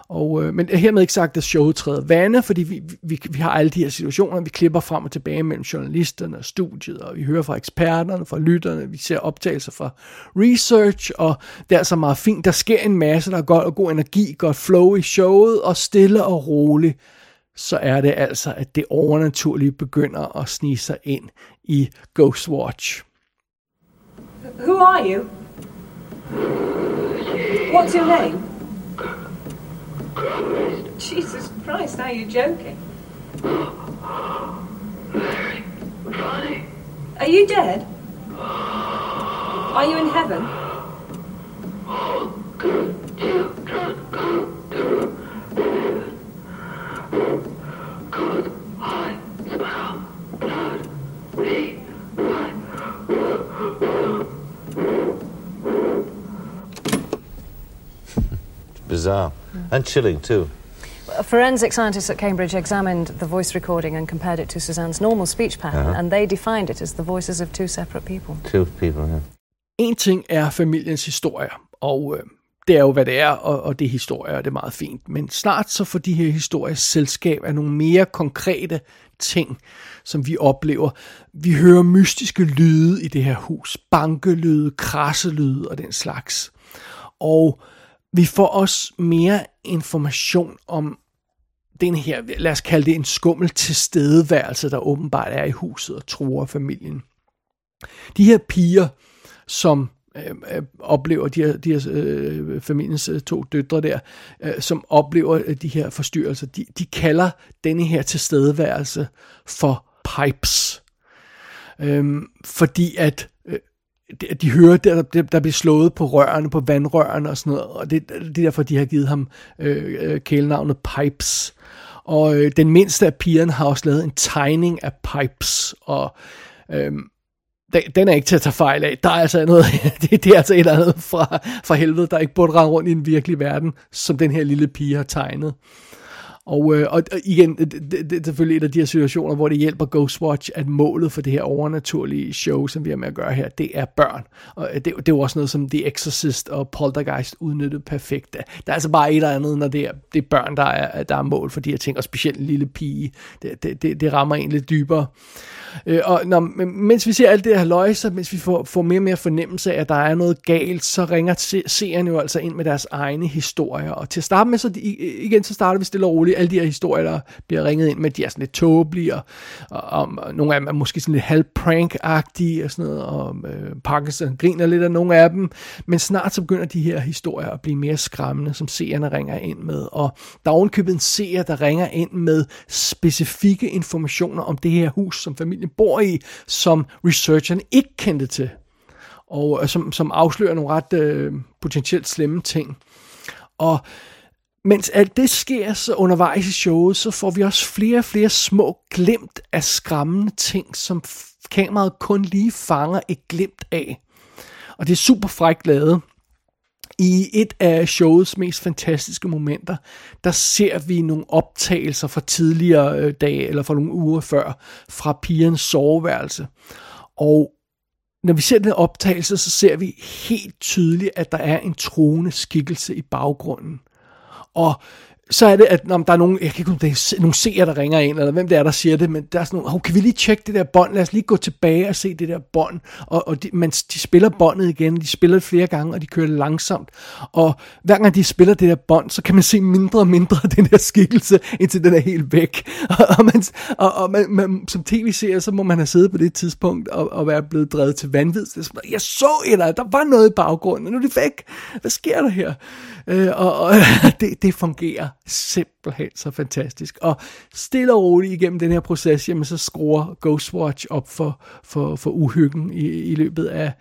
og, øh, men hermed ikke sagt, at showet træder vande, fordi vi, vi, vi har alle de her situationer, vi klipper frem og tilbage mellem journalisterne og studiet, og vi hører fra eksperterne, fra lytterne, vi ser optagelser fra research, og det er så meget fint. Der sker en masse, der er god, god energi, godt flow i showet, og stille og roligt, så er det altså, at det overnaturlige begynder at snige sig ind i Ghostwatch. Who are you? What's your name? Jesus Christ, are you joking? Are you dead? Are you in heaven? Bizarre. And chilling, too. Forensic scientists at Cambridge examined the voice recording and compared it to Suzanne's normal speech pattern, Uh-huh. and they defined it as the voices of two separate people. Two people, yeah. En ting er familiens historier, og øh, det er jo, hvad det er, og, og det er historier, og det er meget fint. Men snart så får de her historier selskab af nogle mere konkrete ting, som vi oplever. Vi hører mystiske lyde i det her hus. Bankelyde, krasselyde og den slags. Og vi får også mere information om den her, lad os kalde det en skummel tilstedeværelse, der åbenbart er i huset og truer familien. De her piger, som øh, øh oplever de her, de her øh, familiens øh, to døtre der, øh, som oplever øh, de her forstyrrelser, de, de kalder denne her tilstedeværelse for pipes. Øhm, fordi at de, de hører, der, der, der bliver slået på rørene, på vandrørene og sådan noget, og det, det er derfor, de har givet ham øh, øh, kælenavnet Pipes. Og øh, den mindste af pigerne har også lavet en tegning af Pipes, og øh, den, den er ikke til at tage fejl af. Der er altså noget, det, det er altså et eller andet fra, fra helvede, der ikke burde rende rundt i den virkelige verden, som den her lille pige har tegnet. Og, øh, og igen, det, det, det er selvfølgelig et af de her situationer, hvor det hjælper Ghostwatch, at målet for det her overnaturlige show, som vi har med at gøre her, det er børn. Og øh, det, det er jo også noget, som The Exorcist og Poltergeist udnyttede perfekt. Der er altså bare et eller andet, når det er, det er børn, der er, der er mål for de her ting, og specielt en lille pige. Det, det, det, det rammer en lidt dybere. Øh, Øh, og når, mens vi ser alt det her løg, så mens vi får, får mere og mere fornemmelse af, at der er noget galt, så ringer se, seerne jo altså ind med deres egne historier. Og til at starte med, så de, igen, så starter vi stille og roligt. Alle de her historier, der bliver ringet ind med, de er sådan lidt tåbelige, og, og, og nogle af dem er måske sådan lidt halv-prank-agtige og sådan noget, og øh, Parkinson griner lidt af nogle af dem. Men snart så begynder de her historier at blive mere skræmmende, som seerne ringer ind med. Og der er ovenkøbet en seer, der ringer ind med specifikke informationer om det her hus, som familien bor i, som researcheren ikke kendte til. Og øh, som, som afslører nogle ret øh, potentielt slemme ting. Og mens alt det sker så undervejs i showet, så får vi også flere og flere små glimt af skræmmende ting, som kameraet kun lige fanger et glimt af. Og det er super frækt lavet. I et af showets mest fantastiske momenter, der ser vi nogle optagelser fra tidligere øh, dage, eller fra nogle uger før, fra pigernes soveværelse. Og når vi ser den optagelse, så ser vi helt tydeligt, at der er en troende skikkelse i baggrunden. Og så er det, at når der er nogen, jeg kan ikke huske, det er nogle seere, der ringer ind, eller hvem det er, der siger det, men der er sådan nogle, oh, kan vi lige tjekke det der bånd, lad os lige gå tilbage og se det der bånd, og, og de, man, de spiller båndet igen, de spiller det flere gange, og de kører langsomt, og hver gang de spiller det der bånd, så kan man se mindre og mindre af den der skikkelse, indtil den er helt væk, og, og, man, og, og man, man, som tv-seer, så må man have siddet på det tidspunkt, og, og være blevet drevet til vanvid, jeg så et der var noget i baggrunden, nu er det væk, hvad sker der her? Øh, og og det, det fungerer simpelthen så fantastisk. Og stille og roligt igennem den her proces, jamen så skruer Ghostwatch op for, for, for uhyggen i, i løbet af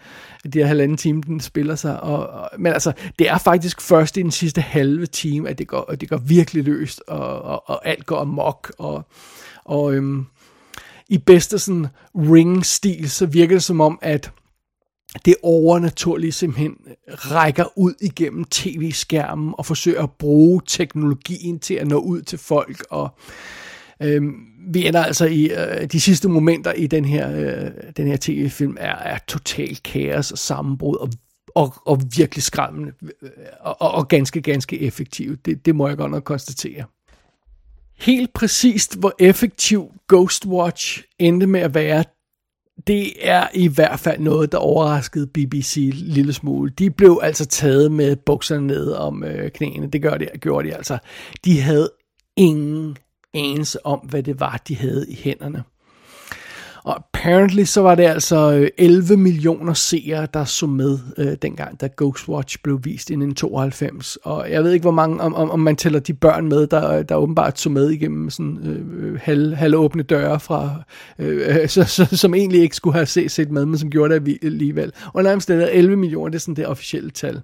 de her halvanden time, den spiller sig. Og, og, men altså, det er faktisk først i den sidste halve time, at det går, at det går virkelig løst, og, og, og alt går amok. Og, og øhm, i bedste sådan ring-stil, så virker det som om, at det overnaturlige simpelthen rækker ud igennem tv-skærmen og forsøger at bruge teknologien til at nå ud til folk. Og øh, vi ender altså i øh, de sidste momenter i den her, øh, den her tv-film er, er total kaos og sammenbrud og og, og virkelig skræmmende og, og, og ganske, ganske effektivt. Det, det må jeg godt nok konstatere. Helt præcist, hvor effektiv Ghostwatch endte med at være, det er i hvert fald noget, der overraskede BBC en lille smule. De blev altså taget med bukserne ned om øh, knæene. Det gør de, gjorde de altså. De havde ingen anelse om, hvad det var, de havde i hænderne. Og apparently så var det altså øh, 11 millioner seere, der så med øh, dengang, da Ghostwatch blev vist i 1992. Og jeg ved ikke, hvor mange, om, om, om man tæller de børn med, der, øh, der åbenbart så med igennem sådan øh, halv, halvåbne døre, fra, øh, øh så, så, som egentlig ikke skulle have set, set med, men som gjorde det alligevel. Og nærmest det der 11 millioner, det er sådan det officielle tal.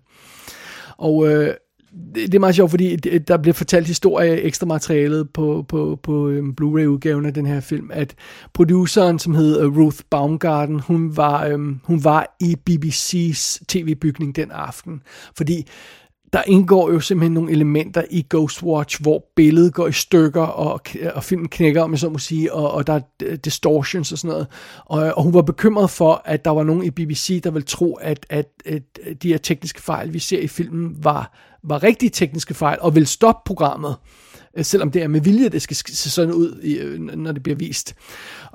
Og øh, det, det er meget sjovt, fordi der bliver fortalt historie ekstra materialet på, på, på um, Blu-ray-udgaven af den her film, at produceren, som hed uh, Ruth Baumgarten, hun var, um, hun var i BBC's tv-bygning den aften, fordi der indgår jo simpelthen nogle elementer i Ghostwatch, hvor billedet går i stykker, og, og filmen knækker, om jeg så må sige, og, og der er distortions og sådan noget. Og, og hun var bekymret for, at der var nogen i BBC, der ville tro, at, at, at de her tekniske fejl, vi ser i filmen, var, var rigtige tekniske fejl, og ville stoppe programmet. Øh, Øh, selvom det er med vilje, det skal se sådan ud, øh, når det bliver vist.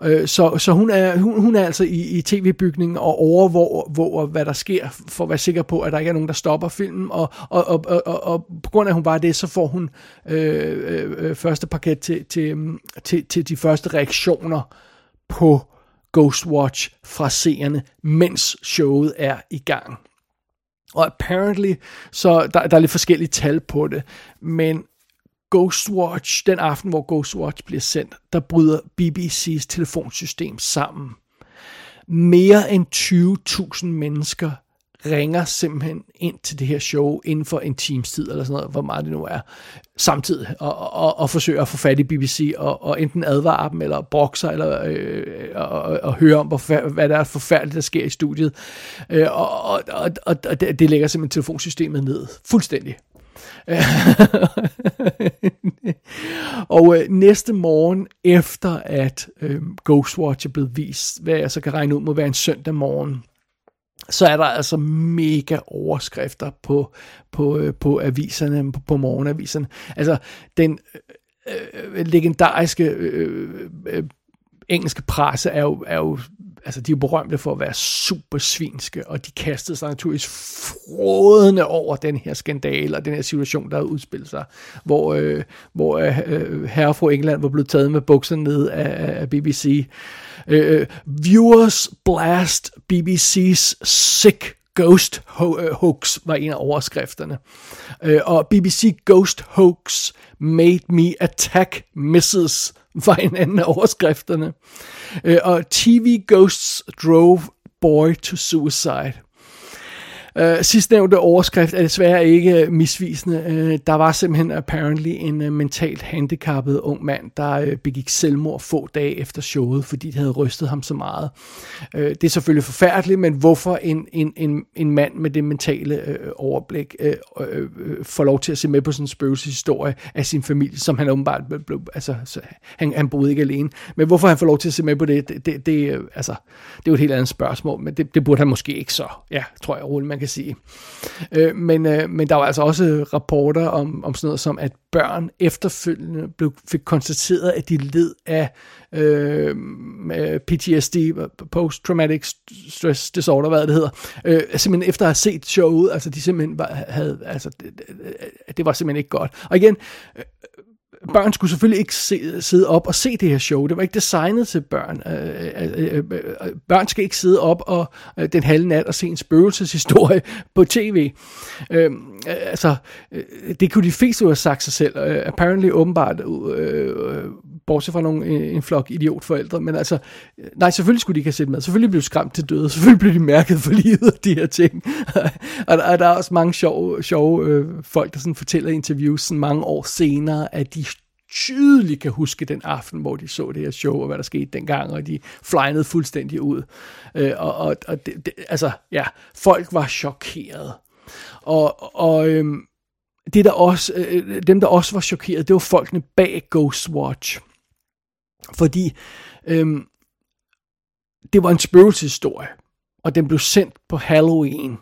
Øh, så, så hun, er, hun, hun er altså i, i tv-bygningen og overvåger, hvor, hvad der sker, for at være sikker på, at der ikke er nogen, der stopper filmen, og, og, og, og, og, på grund af, at hun bare det, så får hun øh, øh, øh første paket til, til, mm, til, til de første reaktioner på Ghostwatch fra seerne, mens showet er i gang. Og apparently, så der, der er lidt forskellige tal på det, men Ghostwatch, den aften, hvor Ghostwatch bliver sendt, der bryder BBC's telefonsystem sammen. Mere end 20.000 mennesker ringer simpelthen ind til det her show inden for en times tid, eller sådan noget, hvor meget det nu er, samtidig, og, og, og forsøger at få fat i BBC, og, og enten advare dem, eller brokse eller øh, og, og, og høre om, hvor, hvad der er forfærdeligt, der sker i studiet. Øh, og, og, og, og det, det lægger simpelthen telefonsystemet ned, fuldstændig. og øh, næste morgen, efter at øh, Ghostwatch er blevet vist, hvad jeg så kan regne ud må være en søndag morgen, så er der altså mega overskrifter på, på, øh, på aviserne, på, på morgenaviserne. Altså, den øh, øh legendariske øh, øh, øh engelske presse er jo, er jo altså de er berømte for at være super svinske, og de kastede sig naturligvis frådende over den her skandal og den her situation, der havde udspillet sig, hvor, øh, hvor øh, herre fra England var blevet taget med bukserne ned af, af BBC. Øh, øh, viewers blast BBC's sick Ghost ho- øh, Hoax var en af overskrifterne. Øh, og BBC Ghost Hoax made me attack Mrs var en anden af overskrifterne. Øh, og TV Ghosts drove boy to suicide. Uh, sidstnævnte overskrift er desværre ikke misvisende. Øh, der var simpelthen apparently en øh, mentalt handicappet ung mand, der øh, begik selvmord få dage efter showet, fordi det havde rystet ham så meget. Øh, det er selvfølgelig forfærdeligt, men hvorfor en, en, en, en mand med det mentale øh, overblik øh, øh, øh får lov til at se med på sådan en spøgelseshistorie af sin familie, som han åbenbart blev, altså, så, han, han boede ikke alene. Men hvorfor han får lov til at se med på det, det, det, det, øh, altså, det er jo et helt andet spørgsmål, men det, det burde han måske ikke så. Ja, tror jeg roligt, man kan kan sige. Øh, men, øh, men der var altså også rapporter om, om sådan noget som, at børn efterfølgende blev, fik konstateret, at de led af øh, PTSD, Post-Traumatic Stress Disorder, hvad det hedder, øh, simpelthen efter at have set showet, altså de simpelthen var, havde, altså det, det var simpelthen ikke godt. Og igen, øh, børn skulle selvfølgelig ikke se, sidde op og se det her show. Det var ikke designet til børn. Øh, øh, øh, øh, øh børn skal ikke sidde op og øh, den halve nat og se en spøgelseshistorie på tv. Øh, altså, øh, det kunne de fleste have sagt sig selv. Øh, apparently, åbenbart, øh, bortset fra nogle, en flok idiotforældre. Men altså, nej, selvfølgelig skulle de ikke have set med. Selvfølgelig blev de skræmt til døde. Selvfølgelig blev de mærket for livet af de her ting. og, og der er også mange sjove, sjove øh, folk, der sådan fortæller interviews sådan mange år senere, at de tydeligt kan huske den aften, hvor de så det her show, og hvad der skete dengang, og de flynede fuldstændig ud. Øh, og og, og det, det, altså, ja, folk var chokeret. Og, og øhm, det der også, øh, dem, der også var chokeret, det var folkene bag Ghostwatch. Fordi øhm, det var en spøgelseshistorie, og den blev sendt på Halloween.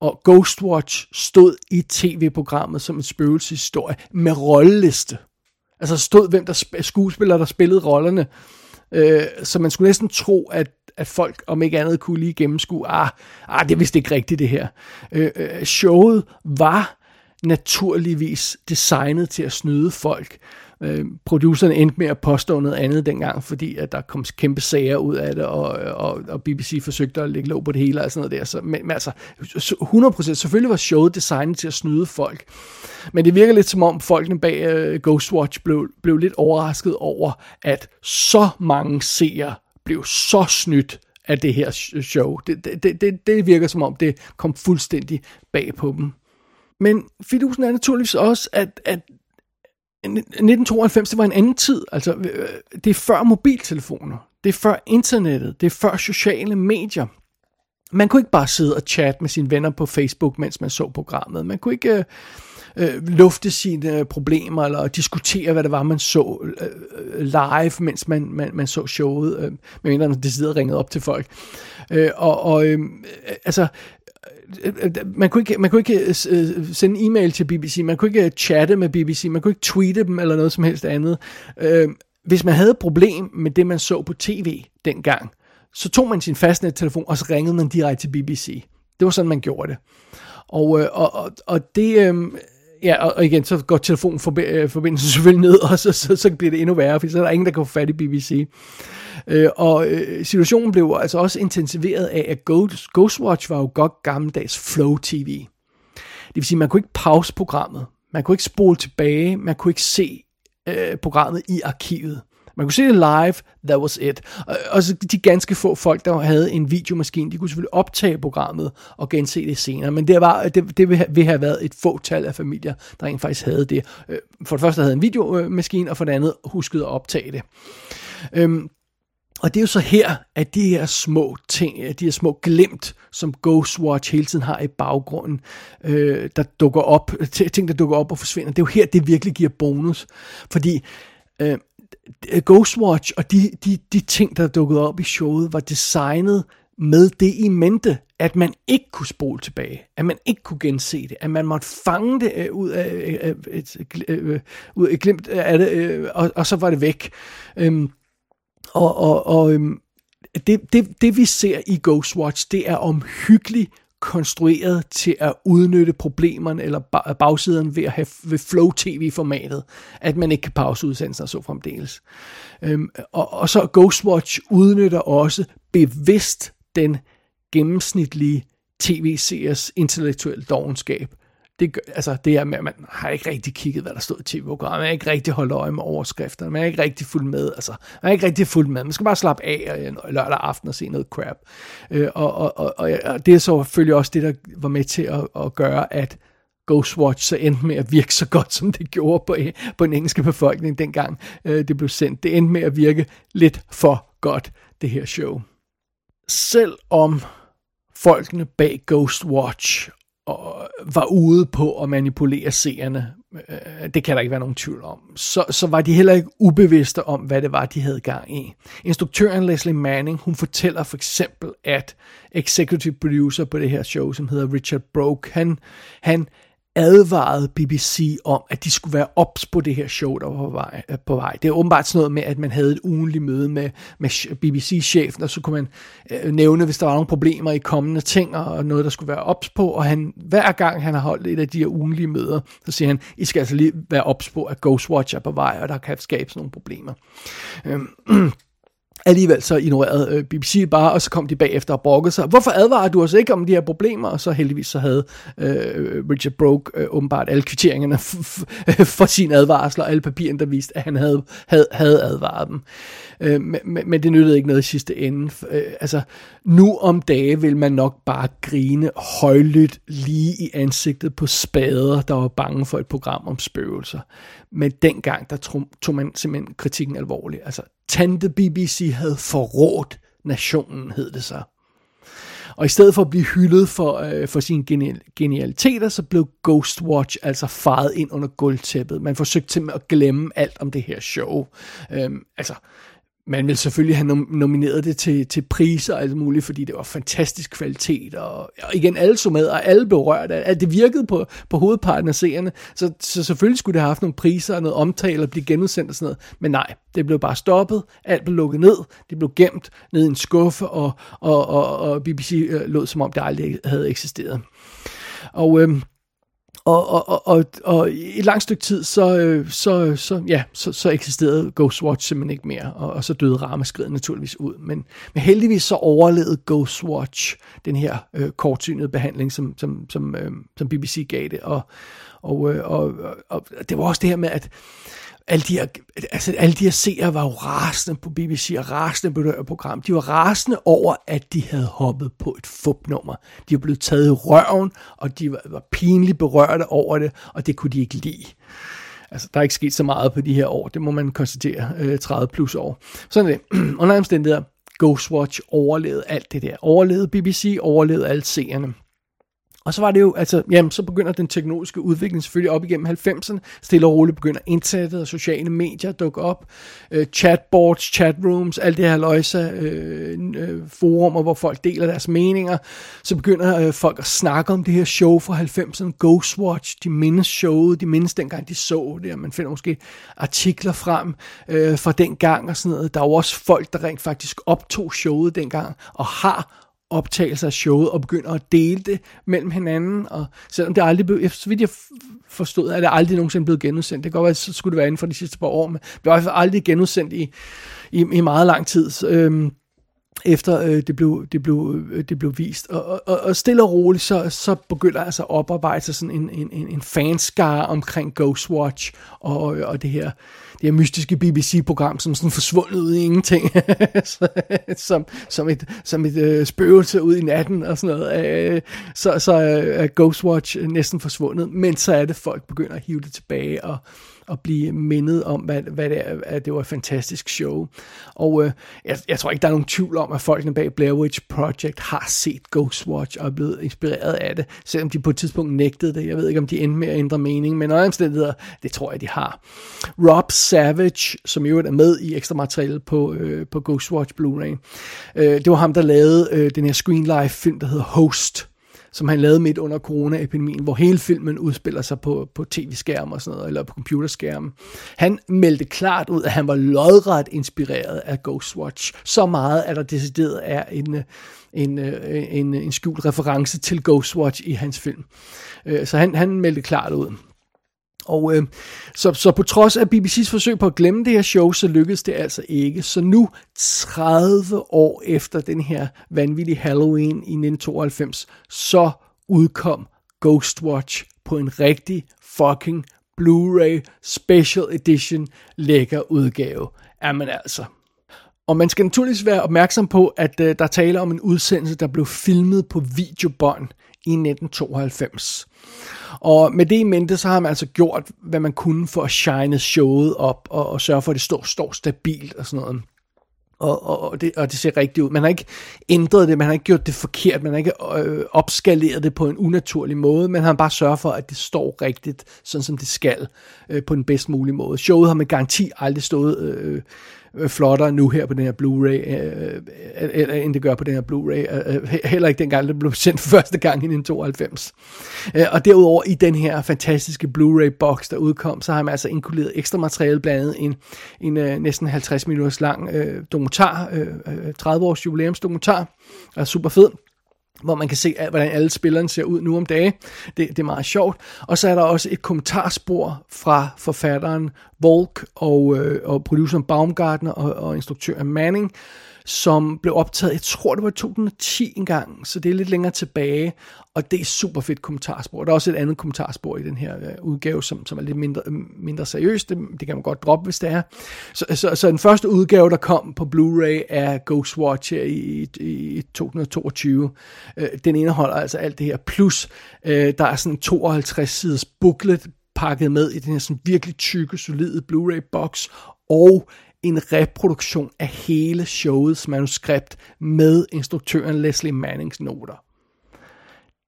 Og Ghostwatch stod i tv-programmet som en spøgelseshistorie med rolleliste. Altså stod, hvem der skuespillere, der spillede rollerne. Øh, så man skulle næsten tro, at, at folk, om ikke andet, kunne lige gennemskue, ah, ah det er vist ikke rigtigt det her. Øh, øh, showet var naturligvis designet til at snyde folk. Øh, producerne endte med at påstå noget andet dengang, fordi at der kom kæmpe sager ud af det, og, og, og BBC forsøgte at lægge låg på det hele og sådan noget der. Så, men, men altså, 100% selvfølgelig var showet designet til at snyde folk. Men det virker lidt som om folkene bag uh, Ghostwatch blev, blev lidt overrasket over, at så mange seere blev så snydt af det her show. Det, det, det, det virker som om, det kom fuldstændig bag på dem. Men fidusen er naturligvis også, at, at 1992, det var en anden tid. Altså, øh, det er før mobiltelefoner. Det er før internettet. Det er før sociale medier. Man kunne ikke bare sidde og chatte med sine venner på Facebook, mens man så programmet. Man kunne ikke øh, øh lufte sine øh, problemer eller diskutere, hvad det var, man så øh, øh, live, mens man, man, man så showet, øh, medmindre man decideret ringede op til folk. Øh, og og øh, altså, man kunne ikke, man kunne ikke øh, sende e-mail til BBC, man kunne ikke øh, chatte med BBC, man kunne ikke tweete dem eller noget som helst andet. Uh, hvis man havde et problem med det, man så på tv dengang, så tog man sin fastnettelefon, og så ringede man direkte til BBC. Det var sådan, man gjorde det. Og, og, og, og det... Ja, og igen, så går telefonforbindelsen selvfølgelig ned, og så, så, så bliver det endnu værre, for så er der ingen, der kan få fat i BBC. Øh, og øh, situationen blev altså også intensiveret af, at Ghost, Ghostwatch var jo godt gammeldags Flow TV. Det vil sige, man kunne ikke pause programmet, man kunne ikke spole tilbage, man kunne ikke se øh, programmet i arkivet. Man kunne se det live, that was it. Og, og så de ganske få folk, der havde en videomaskine, de kunne selvfølgelig optage programmet og gense det senere. Men det, var, det, det ville have været et fåtal af familier, der rent faktisk havde det. Øh, for det første havde en videomaskine, og for det andet huskede at optage det. Øhm, og det er jo så her, at de her små ting, øh, de her små glimt, som Ghostwatch hele tiden har i baggrunden, øh, der dukker op, ting der dukker op og forsvinder, det er jo her, det virkelig giver bonus. Fordi øh, Ghostwatch og de, de, de ting, der dukkede op i showet, var designet med det i mente, at man ikke kunne spole tilbage, at man ikke kunne gense det, at man måtte fange det øh, ud af øh, øh, et, et, et, ud af et glimt af det, øh, og, og så var det væk. Øh, og, og, og øhm, det, det, det vi ser i Ghostwatch, det er omhyggeligt konstrueret til at udnytte problemerne eller bagsiden ved at have ved Flow TV-formatet, at man ikke kan pause udsendelsen og så fremdeles. Øhm, og, og så Ghostwatch udnytter også bevidst den gennemsnitlige tv-seers intellektuelle dogenskab det, altså, det er med, at man har ikke rigtig kigget, hvad der stod i tv-programmet. Man har ikke rigtig holdt øje med overskrifterne. Man har ikke rigtig fulgt med. Altså, man har ikke rigtig fulgt med. Man skal bare slappe af og, øh, lørdag aften og se noget crap. Øh, og, og, og, og, det er så selvfølgelig også det, der var med til at, at gøre, at Ghostwatch så endte med at virke så godt, som det gjorde på, øh, på den engelske befolkning dengang øh, det blev sendt. Det endte med at virke lidt for godt, det her show. Selvom folkene bag Ghostwatch var ude på at manipulere seerne øh, det kan der ikke være nogen tvivl om, så, så var de heller ikke ubevidste om, hvad det var, de havde gang i. Instruktøren Leslie Manning, hun fortæller for eksempel, at executive producer på det her show, som hedder Richard Broke, han, han advarede BBC om, at de skulle være ops på det her show, der var på vej. Øh, på vej. Det er åbenbart sådan noget med, at man havde et ugenligt møde med, med BBC-chefen, og så kunne man øh, nævne, hvis der var nogle problemer i kommende ting, og noget, der skulle være ops på, og han, hver gang han har holdt et af de her ugenlige møder, så siger han, I skal altså lige være ops på, at Ghostwatch er på vej, og der kan skabes nogle problemer. Øhm, Alligevel så ignorerede øh, BBC bare, og så kom de bagefter og brokkede sig. Hvorfor advarer du os ikke om de her problemer? Og så heldigvis så havde øh, Richard Broke øh, åbenbart alle kvitteringerne for sin advarsel, og alle papirerne, der viste, at han havde, havde, havde advaret dem. Øh, men, men det nyttede ikke noget i sidste ende. Øh, altså, nu om dage vil man nok bare grine højlydt lige i ansigtet på spader, der var bange for et program om spøgelser. Men dengang, der tog, tog man simpelthen kritikken alvorligt. Altså, Tante BBC havde forrådt nationen, hed det så. Og i stedet for at blive hyldet for, øh, for sine genial, genialiteter, så blev Ghostwatch altså faret ind under gulvtæppet. Man forsøgte simpelthen at glemme alt om det her show. Øhm, altså, man vil selvfølgelig have nom- nomineret det til, til priser og alt muligt, fordi det var fantastisk kvalitet, og, og igen, alle så med, og alle berørte, at det virkede på, på hovedparten af seerne, så, så selvfølgelig skulle det have haft nogle priser og noget omtale og blive genudsendt og sådan noget, men nej, det blev bare stoppet, alt blev lukket ned, det blev gemt ned i en skuffe, og, og, og, og BBC øh, lod som om det aldrig havde eksisteret. Og øhm, og, og, og, og i et langt stykke tid, så, øh, så, så, ja, så, så eksisterede Ghostwatch simpelthen ikke mere, og, og så døde rammeskridet naturligvis ud. Men, men heldigvis så overlevede Ghostwatch den her øh, kortsynede behandling, som, som, som, øh, som BBC gav det. Og, og, øh, og, og, og det var også det her med, at alle de her, altså alle de her seere var jo rasende på BBC og rasende på det her program. De var rasende over, at de havde hoppet på et fupnummer. De var blevet taget i røven, og de var, var pinligt berørte over det, og det kunne de ikke lide. Altså, der er ikke sket så meget på de her år, det må man konstatere, øh, 30 plus år. Sådan er det. Under omstændigheder, Ghostwatch overlevede alt det der. Overlevede BBC, overlevede alle seerne. Og så var det jo, altså, jamen, så begynder den teknologiske udvikling selvfølgelig op igennem 90'erne. Stille og roligt begynder internettet og sociale medier at dukke op. Øh, chatboards, chatrooms, alt det her løjse, øh, øh, forumer, hvor folk deler deres meninger. Så begynder øh, folk at snakke om det her show fra 90'erne, Ghostwatch. De mindes showet, de mindes dengang de så det, og man finder måske artikler frem øh, fra den gang og sådan noget. Der er jo også folk, der rent faktisk optog showet dengang, og har optagelser af showet og begynder at dele det mellem hinanden. Og selvom det aldrig blev, så vidt jeg forstod, er det aldrig nogensinde blevet genudsendt. Det kan godt være, så skulle det være inden for de sidste par år, men det var i hvert fald aldrig genudsendt i, i, i meget lang tid. Øhm, efter øh, det, blev, det, blev, øh, det blev vist. Og, og, og stille og roligt, så, så begynder altså at oparbejde sig sådan en, en, en fanskare omkring Ghostwatch og, og det her det her mystiske BBC-program, som sådan forsvundet ud i ingenting, som, som et, som et øh, spøgelse ud i natten og sådan noget. Øh, så, så er Ghostwatch næsten forsvundet, men så er det, folk begynder at hive det tilbage og at blive mindet om, hvad, hvad det er, at det var et fantastisk show. Og øh, jeg, jeg tror ikke, der er nogen tvivl om, at folkene bag Blair Witch Project har set Ghostwatch og er blevet inspireret af det, selvom de på et tidspunkt nægtede det. Jeg ved ikke, om de endte med at ændre mening, men under omstændigheder, det tror jeg, de har. Rob Savage, som jo er med i ekstra materiale på, øh, på Ghostwatch Blu-ray, øh, det var ham, der lavede øh, den her Screen Life film, der hedder Host, som han lavede midt under coronaepidemien, hvor hele filmen udspiller sig på, på tv-skærm og sådan noget, eller på computerskærm. Han meldte klart ud, at han var lodret inspireret af Ghostwatch. Så meget, at der decideret er en, en, en, en skjult reference til Ghostwatch i hans film. Øh, så han, han meldte klart ud. Og øh, så, så på trods af BBC's forsøg på at glemme det her show, så lykkedes det altså ikke. Så nu, 30 år efter den her vanvittige Halloween i 1992, så udkom Ghostwatch på en rigtig fucking Blu-ray Special Edition lækker udgave. Jamen altså. Og man skal naturligvis være opmærksom på, at øh, der taler om en udsendelse, der blev filmet på videobånd i 1992. Og med det i mente, så har man altså gjort, hvad man kunne for at shine showet op, og, og sørge for, at det står, står stabilt og sådan noget. Og, og, og, det, og det ser rigtigt ud. Man har ikke ændret det, man har ikke gjort det forkert, man har ikke øh, opskaleret det på en unaturlig måde, men han har bare sørget for, at det står rigtigt, sådan som det skal, øh, på den bedst mulige måde. Showet har med garanti aldrig stået øh, Øh, flottere nu her på den her Blu-ray, øh, øh, øh, end det gør på den her Blu-ray. Øh, heller ikke dengang, det blev sendt for første gang i 1992. Øh, og derudover i den her fantastiske Blu-ray-box, der udkom, så har man altså inkluderet ekstra materiale, blandt andet en, en øh, næsten 50 minutters lang øh, dokumentar, øh, 30 års jubilæumsdokumentar, er super fed hvor man kan se, hvordan alle spillerne ser ud nu om dage. Det, det er meget sjovt. Og så er der også et kommentarspor fra forfatteren Volk og, øh, og produceren Baumgartner og, og instruktøren Manning, som blev optaget, jeg tror det var i 2010 engang, så det er lidt længere tilbage, og det er super fedt kommentarspor. Der er også et andet kommentarspor i den her øh, udgave, som, som er lidt mindre, øh, mindre seriøst. Det, det kan man godt droppe, hvis det er. Så, så, så den første udgave, der kom på Blu-ray, er Ghostwatch her i, i, i 2022. Øh, den indeholder altså alt det her. Plus, øh, der er sådan 52-siders booklet pakket med i den her sådan virkelig tykke, solide Blu-ray-box, og en reproduktion af hele showets manuskript med instruktøren Leslie Mannings noter.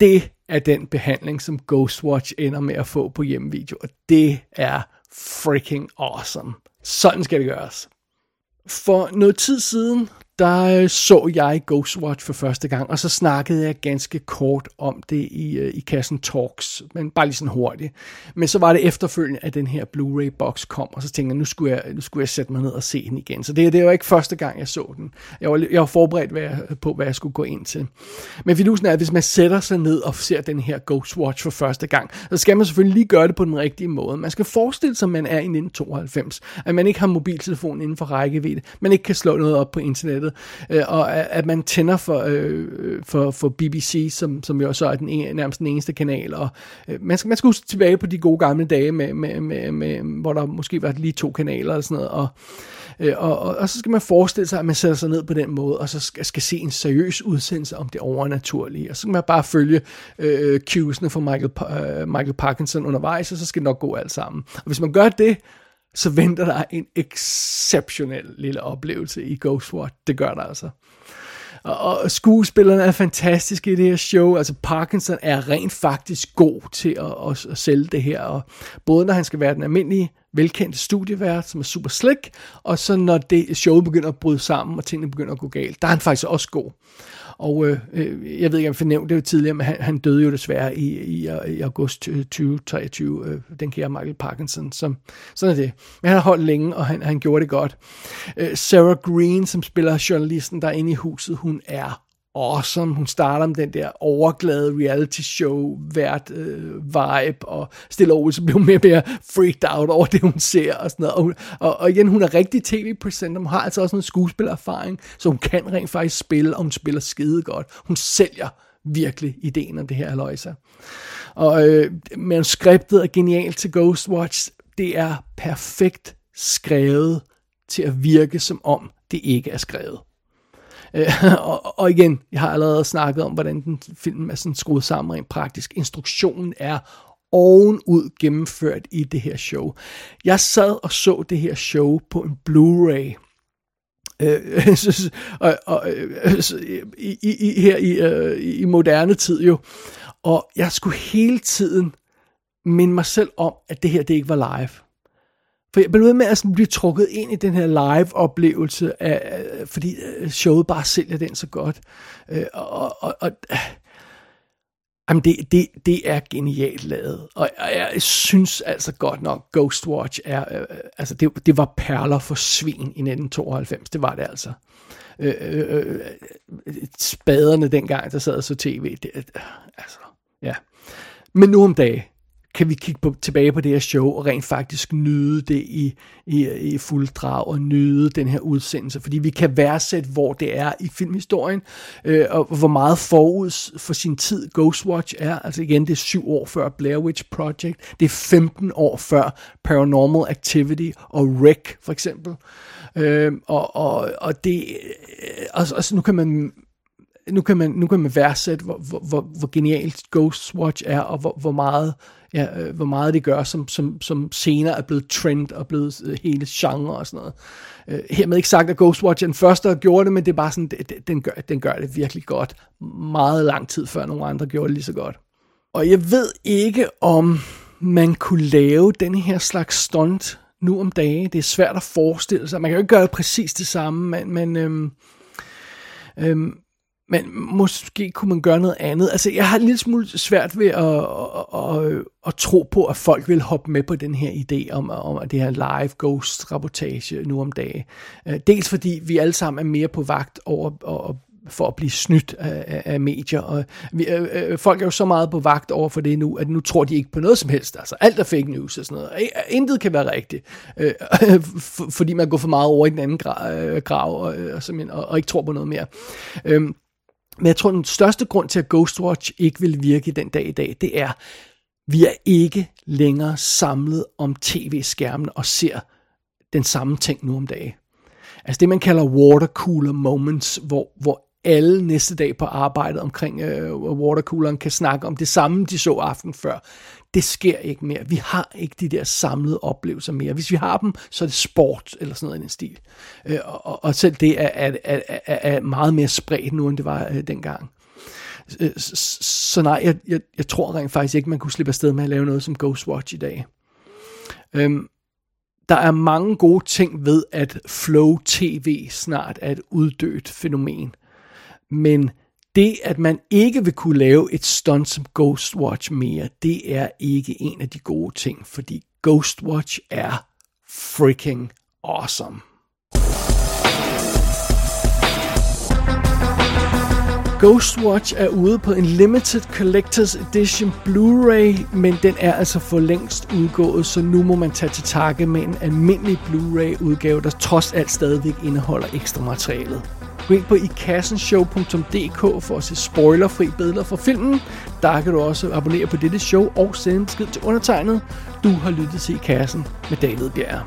Det er den behandling, som Ghostwatch ender med at få på hjemmevideo, og det er freaking awesome. Sådan skal det gøres. For noget tid siden, der øh, så jeg Ghostwatch for første gang, og så snakkede jeg ganske kort om det i, øh, i kassen Talks, men bare lige sådan hurtigt. Men så var det efterfølgende, at den her Blu-ray-box kom, og så tænkte jeg, nu skulle jeg, nu skulle jeg sætte mig ned og se den igen. Så det, det var ikke første gang, jeg så den. Jeg var, jeg var forberedt hvad jeg, på, hvad jeg skulle gå ind til. Men fidusen er, at hvis man sætter sig ned og ser den her Ghostwatch for første gang, så skal man selvfølgelig lige gøre det på den rigtige måde. Man skal forestille sig, at man er i 1992, at man ikke har mobiltelefonen inden for rækkevidde, man ikke kan slå noget op på internettet, øh, og at man tænder for, øh, for, for BBC, som, som jo så er den en, nærmest den eneste kanal, og øh, man, skal, man skal huske tilbage på de gode gamle dage, med, med, med, med, hvor der måske var lige to kanaler og sådan noget, og Øh, og, og, og så skal man forestille sig, at man sætter sig ned på den måde, og så skal, skal se en seriøs udsendelse om det overnaturlige. Og så skal man bare følge øh, cuesene fra Michael, øh, Michael Parkinson undervejs, og så skal det nok gå alt sammen. Og hvis man gør det, så venter der en exceptionel lille oplevelse i Ghost Ghostwatch. Det gør der altså. Og, og skuespillerne er fantastiske i det her show. Altså Parkinson er rent faktisk god til at, at, at sælge det her. Og både når han skal være den almindelige, velkendte studievært, som er super slick, og så når det show begynder at bryde sammen, og tingene begynder at gå galt, der er han faktisk også god. Og øh, øh, jeg ved ikke, om jeg fornævnte det jo tidligere, men han, han døde jo desværre i, i, i august øh, 2023, øh, den kære Michael Parkinson. Som, sådan er det. Men han har holdt længe, og han, han gjorde det godt. Øh, Sarah Green, som spiller journalisten, der er inde i huset, hun er awesome. Hun starter med den der overglade reality show vært øh, vibe, og stille over, så bliver mere og mere freaked out over det, hun ser og sådan noget. Og, og, og igen, hun er rigtig tv-presenter. Hun har altså også en skuespillererfaring, så hun kan rent faktisk spille, og hun spiller skide godt. Hun sælger virkelig ideen om det her Aloysa. Og øh, manuskriptet er genialt til Ghostwatch. Det er perfekt skrevet til at virke som om det ikke er skrevet. Øh, og, og igen, jeg har allerede snakket om, hvordan den film er sådan skruet sammen rent praktisk. Instruktionen er ovenud gennemført i det her show. Jeg sad og så det her show på en Blu-ray. Øh, og, og, øh, i, i, her i, øh, i moderne tid jo. Og jeg skulle hele tiden minde mig selv om, at det her det ikke var live. For jeg blev ved med at sådan blive trukket ind i den her live-oplevelse, af, fordi øh, showet bare sælger den så godt. Øh, og, og, og Jamen det, det, det er genialt lavet, og jeg, jeg synes altså godt nok, Ghostwatch er, øh, øh, altså det, det var perler for svin i 1992, det var det altså. Øh, øh, øh, spaderne dengang, der sad og så tv, det, øh, altså, ja. Men nu om dagen, kan vi kigge på, tilbage på det her show og rent faktisk nyde det i, i, i fuld drag og nyde den her udsendelse, fordi vi kan værdsætte, hvor det er i filmhistorien, øh, og hvor meget forud for sin tid Ghostwatch er. Altså igen, det er syv år før Blair Witch Project, det er 15 år før Paranormal Activity og Rec for eksempel. Øh, og, og, og det, altså, altså nu kan man nu kan man, nu kan man værdsætte, hvor, hvor, hvor, hvor genialt Ghostwatch er, og hvor, hvor meget ja, øh, hvor meget det gør, som, som, som senere er blevet trend og blevet øh, hele genre og sådan noget. Øh, hermed ikke sagt, at Ghostwatch er den første, der gjorde det, men det er bare sådan, det, den, gør, den gør det virkelig godt. Meget lang tid før nogle andre gjorde det lige så godt. Og jeg ved ikke, om man kunne lave den her slags stunt nu om dagen. Det er svært at forestille sig. Man kan jo ikke gøre præcis det samme, men, men øhm, øhm, men måske kunne man gøre noget andet. Altså, jeg har en lille smule svært ved at, at, at, at tro på, at folk vil hoppe med på den her idé om, om at det her live ghost-rapportage nu om dagen. Øh, dels fordi vi alle sammen er mere på vagt over, og, for at blive snydt af, af medier. Og vi, øh, øh, folk er jo så meget på vagt over for det nu, at nu tror de ikke på noget som helst. Altså alt er fake news og sådan noget. Øh, intet kan være rigtigt, øh, fordi man går for meget over i den anden grav, øh, grav og, øh, og, og, og ikke tror på noget mere. Øh, men jeg tror, den største grund til, at Ghostwatch ikke vil virke den dag i dag, det er, vi er ikke længere samlet om tv-skærmen og ser den samme ting nu om dagen. Altså det, man kalder watercooler moments, hvor, hvor alle næste dag på arbejdet omkring øh, watercooleren kan snakke om det samme, de så aften før. Det sker ikke mere. Vi har ikke de der samlede oplevelser mere. Hvis vi har dem, så er det sport eller sådan noget i den stil. Øh, og, og selv det er, er, er, er, er meget mere spredt nu, end det var øh, dengang. Øh, så, så nej, jeg, jeg, jeg tror rent faktisk ikke, man kunne slippe afsted med at lave noget som Ghostwatch i dag. Øhm, der er mange gode ting ved, at Flow TV snart er et uddødt fænomen. Men det, at man ikke vil kunne lave et stunt som Ghostwatch mere, det er ikke en af de gode ting, fordi Ghostwatch er freaking awesome. Ghostwatch er ude på en limited collectors edition Blu-ray, men den er altså for længst udgået, så nu må man tage til takke med en almindelig Blu-ray udgave, der trods alt stadigvæk indeholder ekstra materialet. Gå ind på ikassenshow.dk for at se spoilerfri billeder fra filmen. Der kan du også abonnere på dette show og sende en besked til undertegnet. Du har lyttet til I Kassen med David Bjerg.